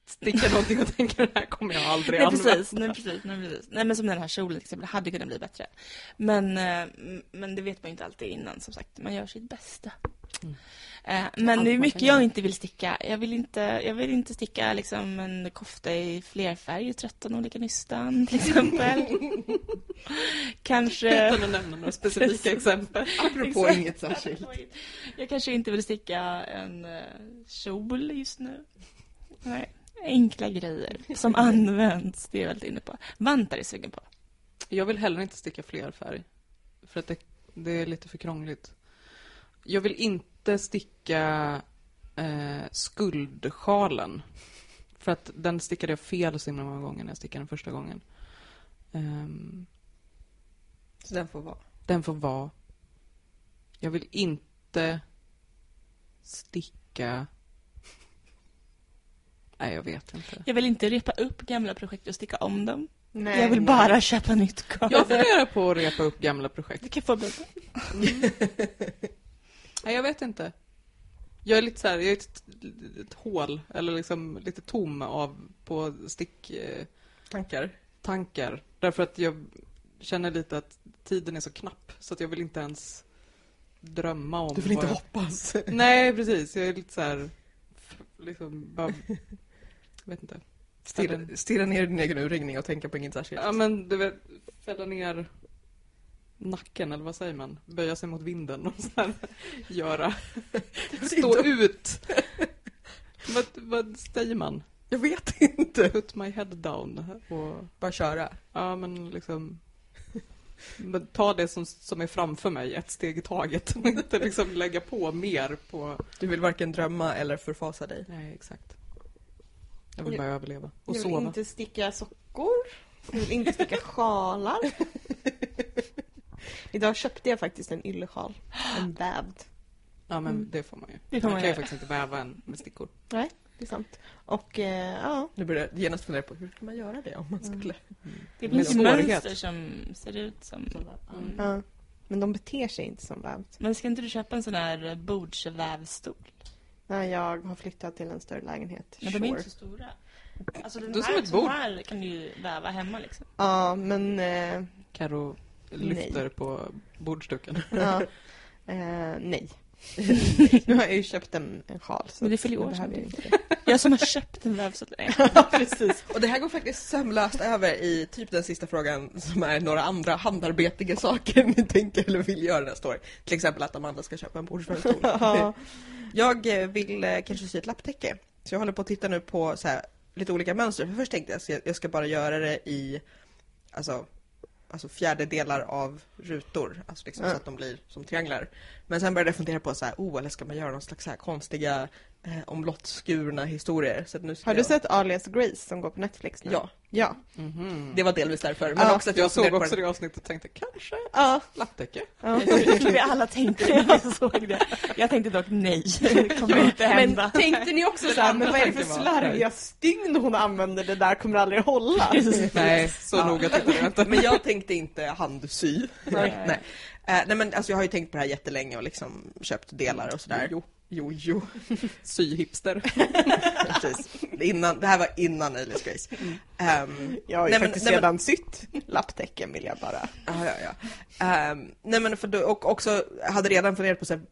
stickar någonting och tänker den här kommer jag aldrig Nej, använda. precis, nej, precis, nej, precis. Nej, men som den här kjolen till exempel, hade kunnat bli bättre. Men, eh, men det vet man ju inte alltid innan, som sagt. Man gör sitt bästa. Mm. Eh, men det är mycket jag inte vill sticka. Jag vill inte, jag vill inte sticka liksom en kofta i flerfärg, 13 olika nystan till exempel. Kanske... Utan att nämna några specifika exempel. Apropå Exakt. inget särskilt. Jag kanske inte vill sticka en uh, kjol just nu. Nej, enkla grejer som används, det är jag väldigt inne på. Vantar är sugen på. Jag vill heller inte sticka fler färg. För att det, det är lite för krångligt. Jag vill inte sticka eh, skuldsjalen. För att den stickade jag fel så himla många gånger när jag stickade den första gången. Ehm, Så den får vara. den får vara. Jag vill inte sticka... Nej, jag vet inte. Jag vill inte repa upp gamla projekt och sticka om dem. Nej, jag vill nej. bara köpa nytt garn. Jag funderar på att repa upp gamla projekt. Du kan få berätta. Nej, jag vet inte. Jag är lite så här, jag är ett, ett hål, eller liksom lite tom av på sticktankar. Tankar? tankar. Därför att jag känner lite att tiden är så knapp, så att jag vill inte ens drömma om Du vill inte jag... hoppas? Nej, precis. Jag är lite så här liksom bara, jag vet inte. Stirra, stirra ner i din egen urringning och tänka på inget särskilt. Ja men du vet, fälla ner nacken eller vad säger man? Böja sig mot vinden och så här, göra, stå ut. vad, vad säger man? Jag vet inte. Put my head down och Bara köra. ja men liksom men ta det som, som är framför mig ett steg i taget och inte liksom lägga på mer på... Du vill varken drömma eller förfasa dig. Nej, exakt. Jag vill Jag- bara överleva och Jag vill sova. inte sticka sockor. Jag vill inte sticka sjalar. Idag köpte jag faktiskt en yllesjal. En vävd. Ja men Mm. det får man ju. Det får man man kan ju faktiskt inte väva en med stickor. Nej, det är sant. Och eh, ja, Nu börjar jag genast fundera på hur ska man göra det om man skulle... Det Med finns svårighet. mönster som ser ut som... Mm. ja. Men de beter sig inte som vävd. Men ska inte du köpa en sån här bordsvävstol? Nej, jag har flyttat till en större lägenhet. Men de är Sure. inte så stora. Alltså den Det är som här, ett bord. här kan du ju väva hemma liksom. Ja, men... Eh, Karo lyfter på bordsduken. ja, eh, nej. nu har jag ju köpt en, en sjal. Så Men det fyller år jag inte. Jag som har köpt en vävstol. Nej. ja, precis. Och det här går faktiskt sömlöst över i typ den sista frågan som är några andra handarbetiga saker ni tänker eller vill göra nästa år. Till exempel att Amanda ska köpa en bordsfönstol. Ja. Jag eh, vill eh, kanske sy ett lapptäcke. Så jag håller på att titta nu på så här, lite olika mönster. För först tänkte jag att jag ska bara göra det i alltså, alltså fjärdedelar av rutor. Alltså liksom Ja. så att de blir som trianglar. Men sen började jag fundera på så här, oh, eller ska man göra någon slags så här konstiga eh, omlottskurna historier. Så nu ska Har du jag... sett Alias Grace som går på Netflix nu? Ja, Ja. Mhm. det var delvis därför. Men Ja, också att Jag jag såg också den- det avsnittet och tänkte kanske Ja. lapptäcke. ja. Jag tror vi alla tänkte när jag såg det. Jag tänkte dock nej, det kommer inte hända. Men tänkte ni också så här, men vad är det för slarviga stygn hon använder? Det där kommer aldrig hålla. Nej, så noga tittade jag inte. Men jag tänkte inte handsy. Nej. nej. Eh, nej men alltså jag har ju tänkt på det här jättelänge och liksom köpt delar och sådär. Jo. Jo, jo. Syhipster. Precis. Innan, det här var innan Alias Grace. Ehm, Jag har ju Nej, faktiskt nej, men- redan sytt lapptäcken vill jag bara. Ja, ja, ja. Ehm, nej men för då, och också hade redan funderat på så här,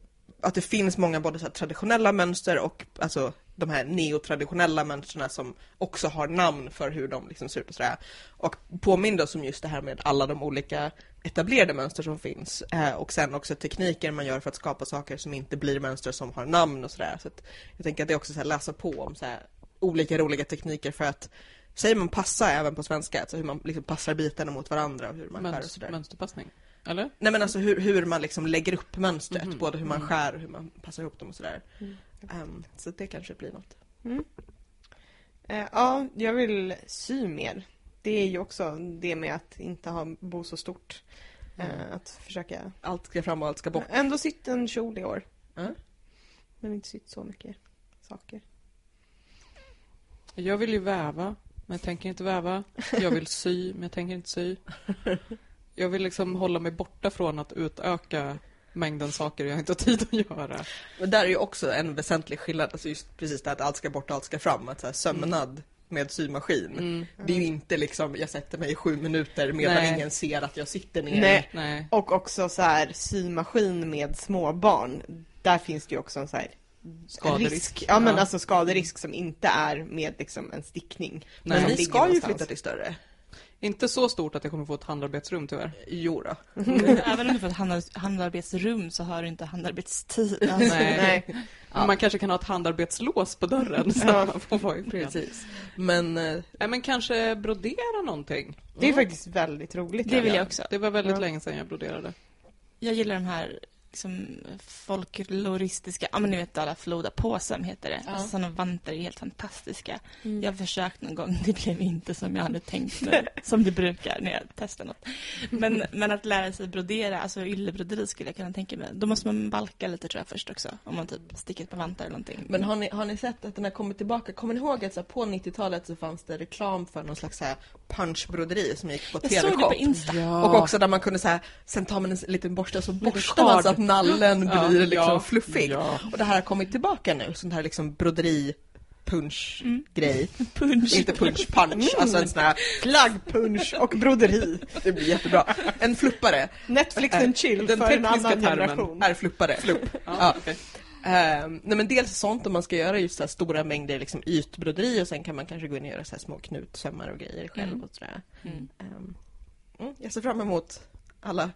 att det finns många både så här, traditionella mönster och alltså de här neotraditionella mönstren som också har namn för hur de liksom ser ut och sådär. Och påminner oss om just det här med alla de olika etablerade mönster som finns. Eh, och sen också tekniker man gör för att skapa saker som inte blir mönster som har namn och sådär. Så jag tänker att det är också så här, läsa på om så här, olika roliga tekniker för att Säger man passa även på svenska, alltså hur man liksom passar bitarna mot varandra och hur man skär och sådär. mönsterpassning. Eller? Nej men alltså hur, hur man liksom lägger upp mönstret, Mhm. både hur man Mm. skär och hur man passar ihop dem och sådär. Mm. Ehm, så det kanske blir något. Eh, ja, jag vill sy mer. Det är ju också det med att inte ha bo så stort. Eh, att försöka... Allt ska fram och allt ska bort. Ändå sytt en kjol i år. Men inte sytt så mycket saker. Jag vill ju väva, men jag tänker inte väva. Jag vill sy, men jag tänker inte sy. Jag vill liksom hålla mig borta från att utöka mängden saker jag inte har tid att göra. Men där är ju också en väsentlig skillnad, alltså just precis det här att allt ska bort och allt ska fram. Att så här, sömnad med symaskin. Mm. Det är ju inte liksom, jag sätter mig i sju minuter medan Nej. ingen ser att jag sitter ner. Nej. Nej. Och också så här symaskin med små barn. Där finns det ju också en så här Skaderisk. risk. Ja men Ja. alltså skaderisk som inte är med liksom en stickning. Men ligger ska ju flytta till större. Inte så stort att jag kommer få ett handarbetsrum tyvärr. Jo då. Även om du får ett handar- handarbetsrum så har du inte handarbetstid. Alltså, Nej. Nej. Men man kanske kan ha ett handarbetslås på dörren så Ja. att man får vara i. Precis. Men eh, men kanske brodera någonting. Det är faktiskt väldigt roligt. Det vill Ja. jag också. Det var väldigt Ja. länge sedan jag broderade. Jag gillar de här liksom, folkloristiska, ja men ni vet alla Floda-påsar heter det. Ja. Alltså, sådana vantar är helt fantastiska. Mm. Jag har försökt någon gång, det blev inte som jag hade tänkt mig, som det brukar när jag testar något. Men, men att lära sig brodera, alltså yllebroderi skulle jag kunna tänka mig. Då måste man balka lite tror jag först också, om man typ sticker par vantar eller någonting. Men har ni, har ni sett att den har kommit tillbaka? Kommer ni ihåg att så här, på 90-talet så fanns det reklam för någon slags så här, punchbroderi som gick på jag såg det TV-shop? på Insta. Och också där man kunde så här, sen tar man en liten borste och så borstar man så att nallen Ja, blir liksom ja, fluffig. ja. Och det här har kommit tillbaka nu, sån här liksom broderi punch Mm. grej. Punch. Inte punch punch, alltså en sån här, Flaggpunch och broderi. det blir jättebra. En fluppare Netflix and chill Den för en tekniska annan termen generation. är fluppare. Flupp. Ja, Ja. okej. Ehm, nej men dels sånt om man ska göra just så här stora mängder liksom ytbroderi och sen kan man kanske gå in och göra så här små knutsömmar och grejer själv Mm. och sådär. Mm. Ehm, mm, jag ser fram emot alla,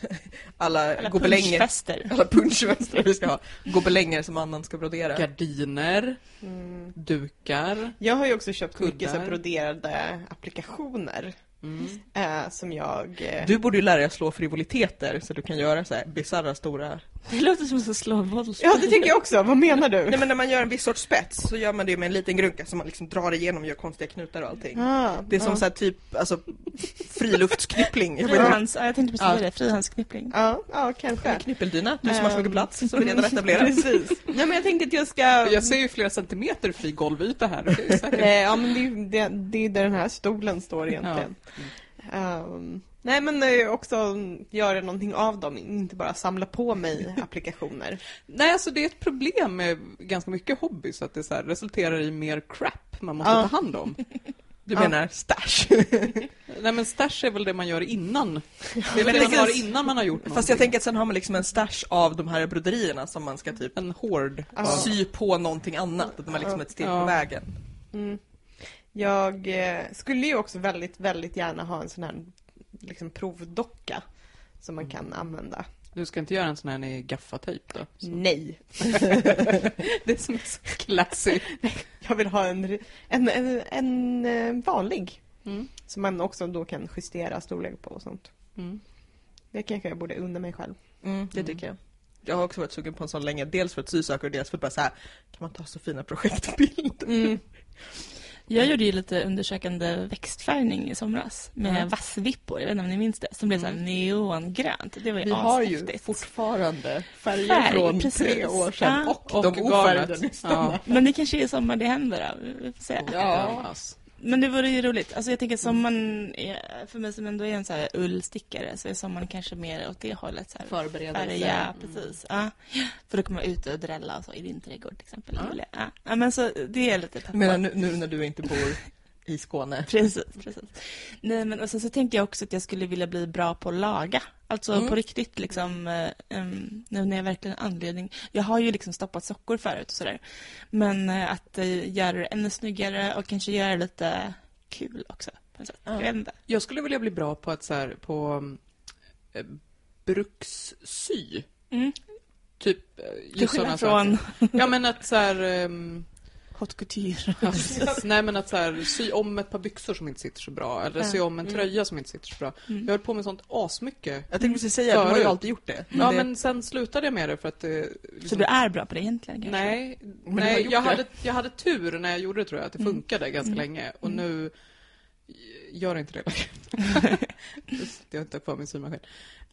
alla, Alla gobelänger. Alla punschfester vi ska ha. Gobelänger som annan ska brodera. Gardiner, Mm. dukar. Jag har ju också köpt mycket så här Kuddar. broderade applikationer Mm. eh, som jag... Eh, Du borde ju lära dig att slå frivoliteter så du kan göra så här bisarra stora... Det låter som slå våld. Ja, det tycker jag också. Vad menar du? Nej men när man gör en viss sorts spets så gör man det med en liten grunka som man liksom drar igenom och gör konstiga knutar och allting. Ah, Det är som ja. så här typ, alltså inte. Frihands, ja, jag tänkte precis Ja. säga det, frihandsknyppling. Ja, ja, En kanske. knyppeldyna, du som har så mycket Ehm. plats, så redan etablerat. Precis. Nej, men jag tänkte att jag ska... Jag ser ju flera centimeter fri golvyta här. Det är säkert... Nej, ja, men det, är ju- det, det är där den här stolen står egentligen. Ehm, nej, men också göra någonting av dem, inte bara samla på mig applikationer. Nej, alltså det är ett problem med ganska mycket hobbys, att det så här resulterar i mer crap man måste Ja. ta hand om. Du Ja. menar stash? Nej men stash är väl det man gör innan. Det är väl det man har innan man har gjort Fast någonting. jag tänker att sen har man liksom en stash av de här broderierna som man ska typ En hård. Ja. sy på någonting annat, att är liksom ett steg på vägen. Mm. Jag eh, skulle ju också väldigt, väldigt gärna ha en sån här liksom, provdocka som man kan använda. Du ska inte göra en sån här i gaffatejp då? Så. Nej, Det som är så classy. jag vill ha en, en, en, en eh, vanlig Mm. som man också då kan justera storlek på och sånt. Mm. Det kanske jag borde unna mig själv. Mm, det tycker jag. Jag har också varit sugen på en sån länge, dels för ett sysaker och dels för att bara så här, kan man ta så fina projektbilder? Mm. Jag gjorde ju lite undersökande växtfärgning i somras med Mm. vassvippor, jag vet inte om ni minns det, som blev så här neongrönt. Det var ju Vi har ju fortfarande färger Färg, från precis. tre år sedan Ja. och, Och de ofärgade nyss. Ja. Men det kanske är i sommar det händer då. Vi får se. Ja. Men det vore ju roligt. Alltså jag tänker sommaren, är, för mig som ändå är en så här ullstickare, så är sommaren kanske mer åt det hållet. Så här. Förberedelse. Färga, precis. Ja. För då kan man ut och drälla och så i din trädgård till exempel. Ja. Ja. Ja. men så det är lite peppar. Men nu, nu när du inte bor i Skåne. Precis, precis. Nej, men och sen så tänker jag också att jag skulle vilja bli bra på att laga. Alltså Mm. på riktigt liksom, em, nu när jag verkligen har anledning. Jag har ju liksom stoppat sockor förut och sådär. Men eh, att eh, göra det ännu snyggare och kanske göra det lite kul också. På något sätt. Ja. Jag. Jag skulle vilja bli bra på att så här, på eh, brukssy. Mm. Typ eh, Till just skillnad från saker. Ja men att så här, ehm, haute couture. Nej men att så här, sy om ett par byxor som inte sitter så bra eller sy om en Mm. tröja som inte sitter så bra. Mm. Jag höll på med sånt asmycket. Jag tänkte precis säga, du har ju alltid gjort det. Ja det, men sen slutade jag med det för att. Så Liksom, du är bra på det egentligen kanske? Nej, Men nej jag, det. hade, jag hade tur när jag gjorde det tror jag, att det Mm. funkade ganska Mm. länge. Och Mm. nu gör inte det längre. Jag har inte kvar min symaskin.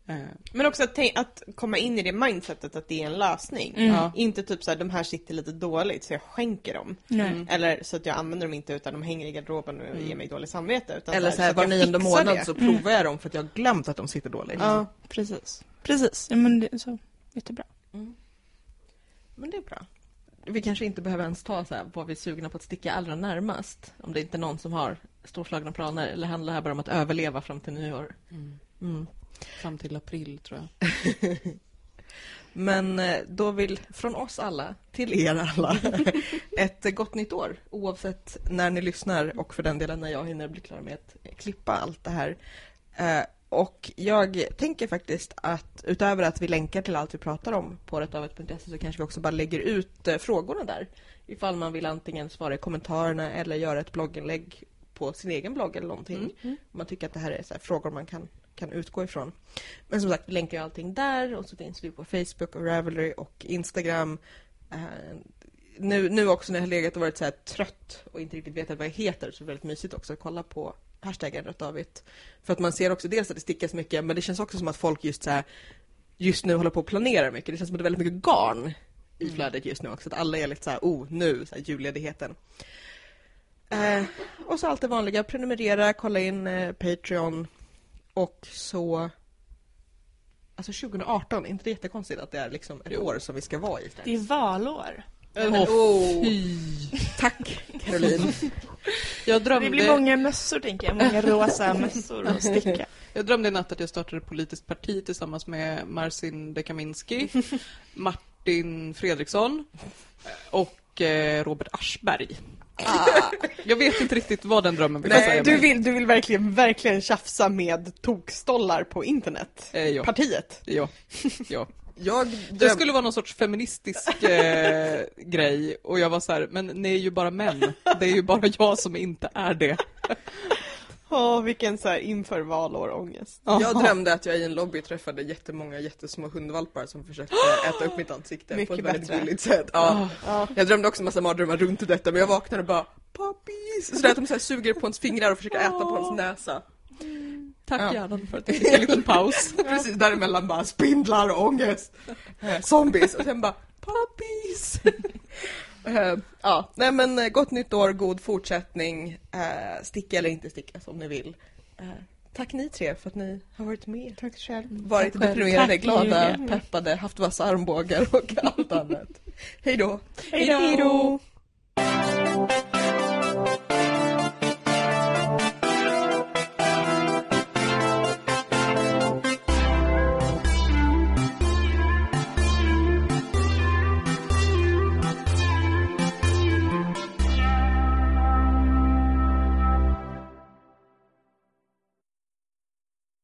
Eh, Men också att, att komma in i det mindsetet att det är en lösning. Mm. Ja. Inte typ så här, de här sitter lite dåligt så jag skänker dem. Mm. Eller så att jag använder dem inte utan de hänger i garderoben och Mm. ger mig dåligt samvete. Utan eller så här, att var nionde månad det. så provar jag dem för att jag har glömt att de sitter dåligt. Ja. Precis. Precis. Ja, men det är så jättebra. Mm. Men det är bra. Vi kanske inte behöver ens ta så här, vad vi är sugna på att sticka allra närmast. Om det inte är någon som har storslagna planer. Eller handlar det här bara om att överleva fram till nyår? mm. Mm. Fram till april tror jag. Men eh, då vill från oss alla till er alla ett gott nytt år oavsett när ni lyssnar och för den delen när jag hinner bli klar med att klippa allt det här. Eh, Och jag tänker faktiskt att utöver att vi länkar till allt vi pratar om på rättavet.se så kanske vi också bara lägger ut eh, frågorna där. Ifall man vill antingen svara i kommentarerna eller göra ett blogginlägg på sin egen blogg eller någonting. Mm. Om man tycker att det här är så här frågor man kan, kan utgå ifrån. Men som sagt, vi länkar ju allting där och så finns vi på Facebook och Ravelry och Instagram. Eh, nu, nu också när jag har legat och varit så trött och inte riktigt vetat vad jag heter så är det väldigt mysigt också att kolla på hashtaggen Rättavit. För att man ser också dels att det stickas mycket men det känns också som att folk just så här just nu håller på att planera mycket. Det känns som att det är väldigt mycket garn i Mm. flödet just nu också. Att alla är lite så här, oh nu, så här, julledigheten. Eh, och så allt det vanliga, prenumerera, kolla in eh, Patreon och så Alltså 2018, är inte det jättekonstigt att det är liksom ett Jo. år som vi ska vara i? Det är valår. Åh, Åh, fy. Tack Caroline. Jag drömde, Det blir många mössor tänker jag. Många rosa mössor att sticka. jag drömde i natt att jag startade ett politiskt parti tillsammans med Marcin Dekaminski, Martin Fredriksson och eh, Robert Aschberg. Ah. Jag vet inte riktigt vad den drömmen vill säga Nej, du mig. vill, du vill verkligen, verkligen tjafsa med tokstollar på internet? Eh, ja. Partiet? Ja. ja. Jag Det dröm... skulle vara någon sorts feministisk eh, grej och jag var så här, men ni är ju bara män. Det är ju bara jag som inte är det. Åh, vilken så här inför valår-ångest. Jag drömde att jag i en lobby träffade jättemånga jättesmå hundvalpar som försökte äta upp mitt ansikte på Mycket ett väldigt bättre. gulligt sätt. Ja. Ja. Jag drömde också massa mardrömmar runt detta men jag vaknade och bara Puppies! Sådär att de så här suger på ens fingrar och försöker äta på ens näsa. Tack Ja. hjärnan för att jag fick en liten paus. Precis däremellan bara spindlar och ångest. Eh, Zombies och sen bara puppies. Eh, ja, nej men eh, gott nytt år, god fortsättning. Eh, sticka eller inte sticka som ni vill. Eh, tack ni tre för att ni har varit med. Tack själv. Varit Tack deprimerade, glada, Julia. peppade, haft vassa armbågar och allt annat. Hej då! Hej då!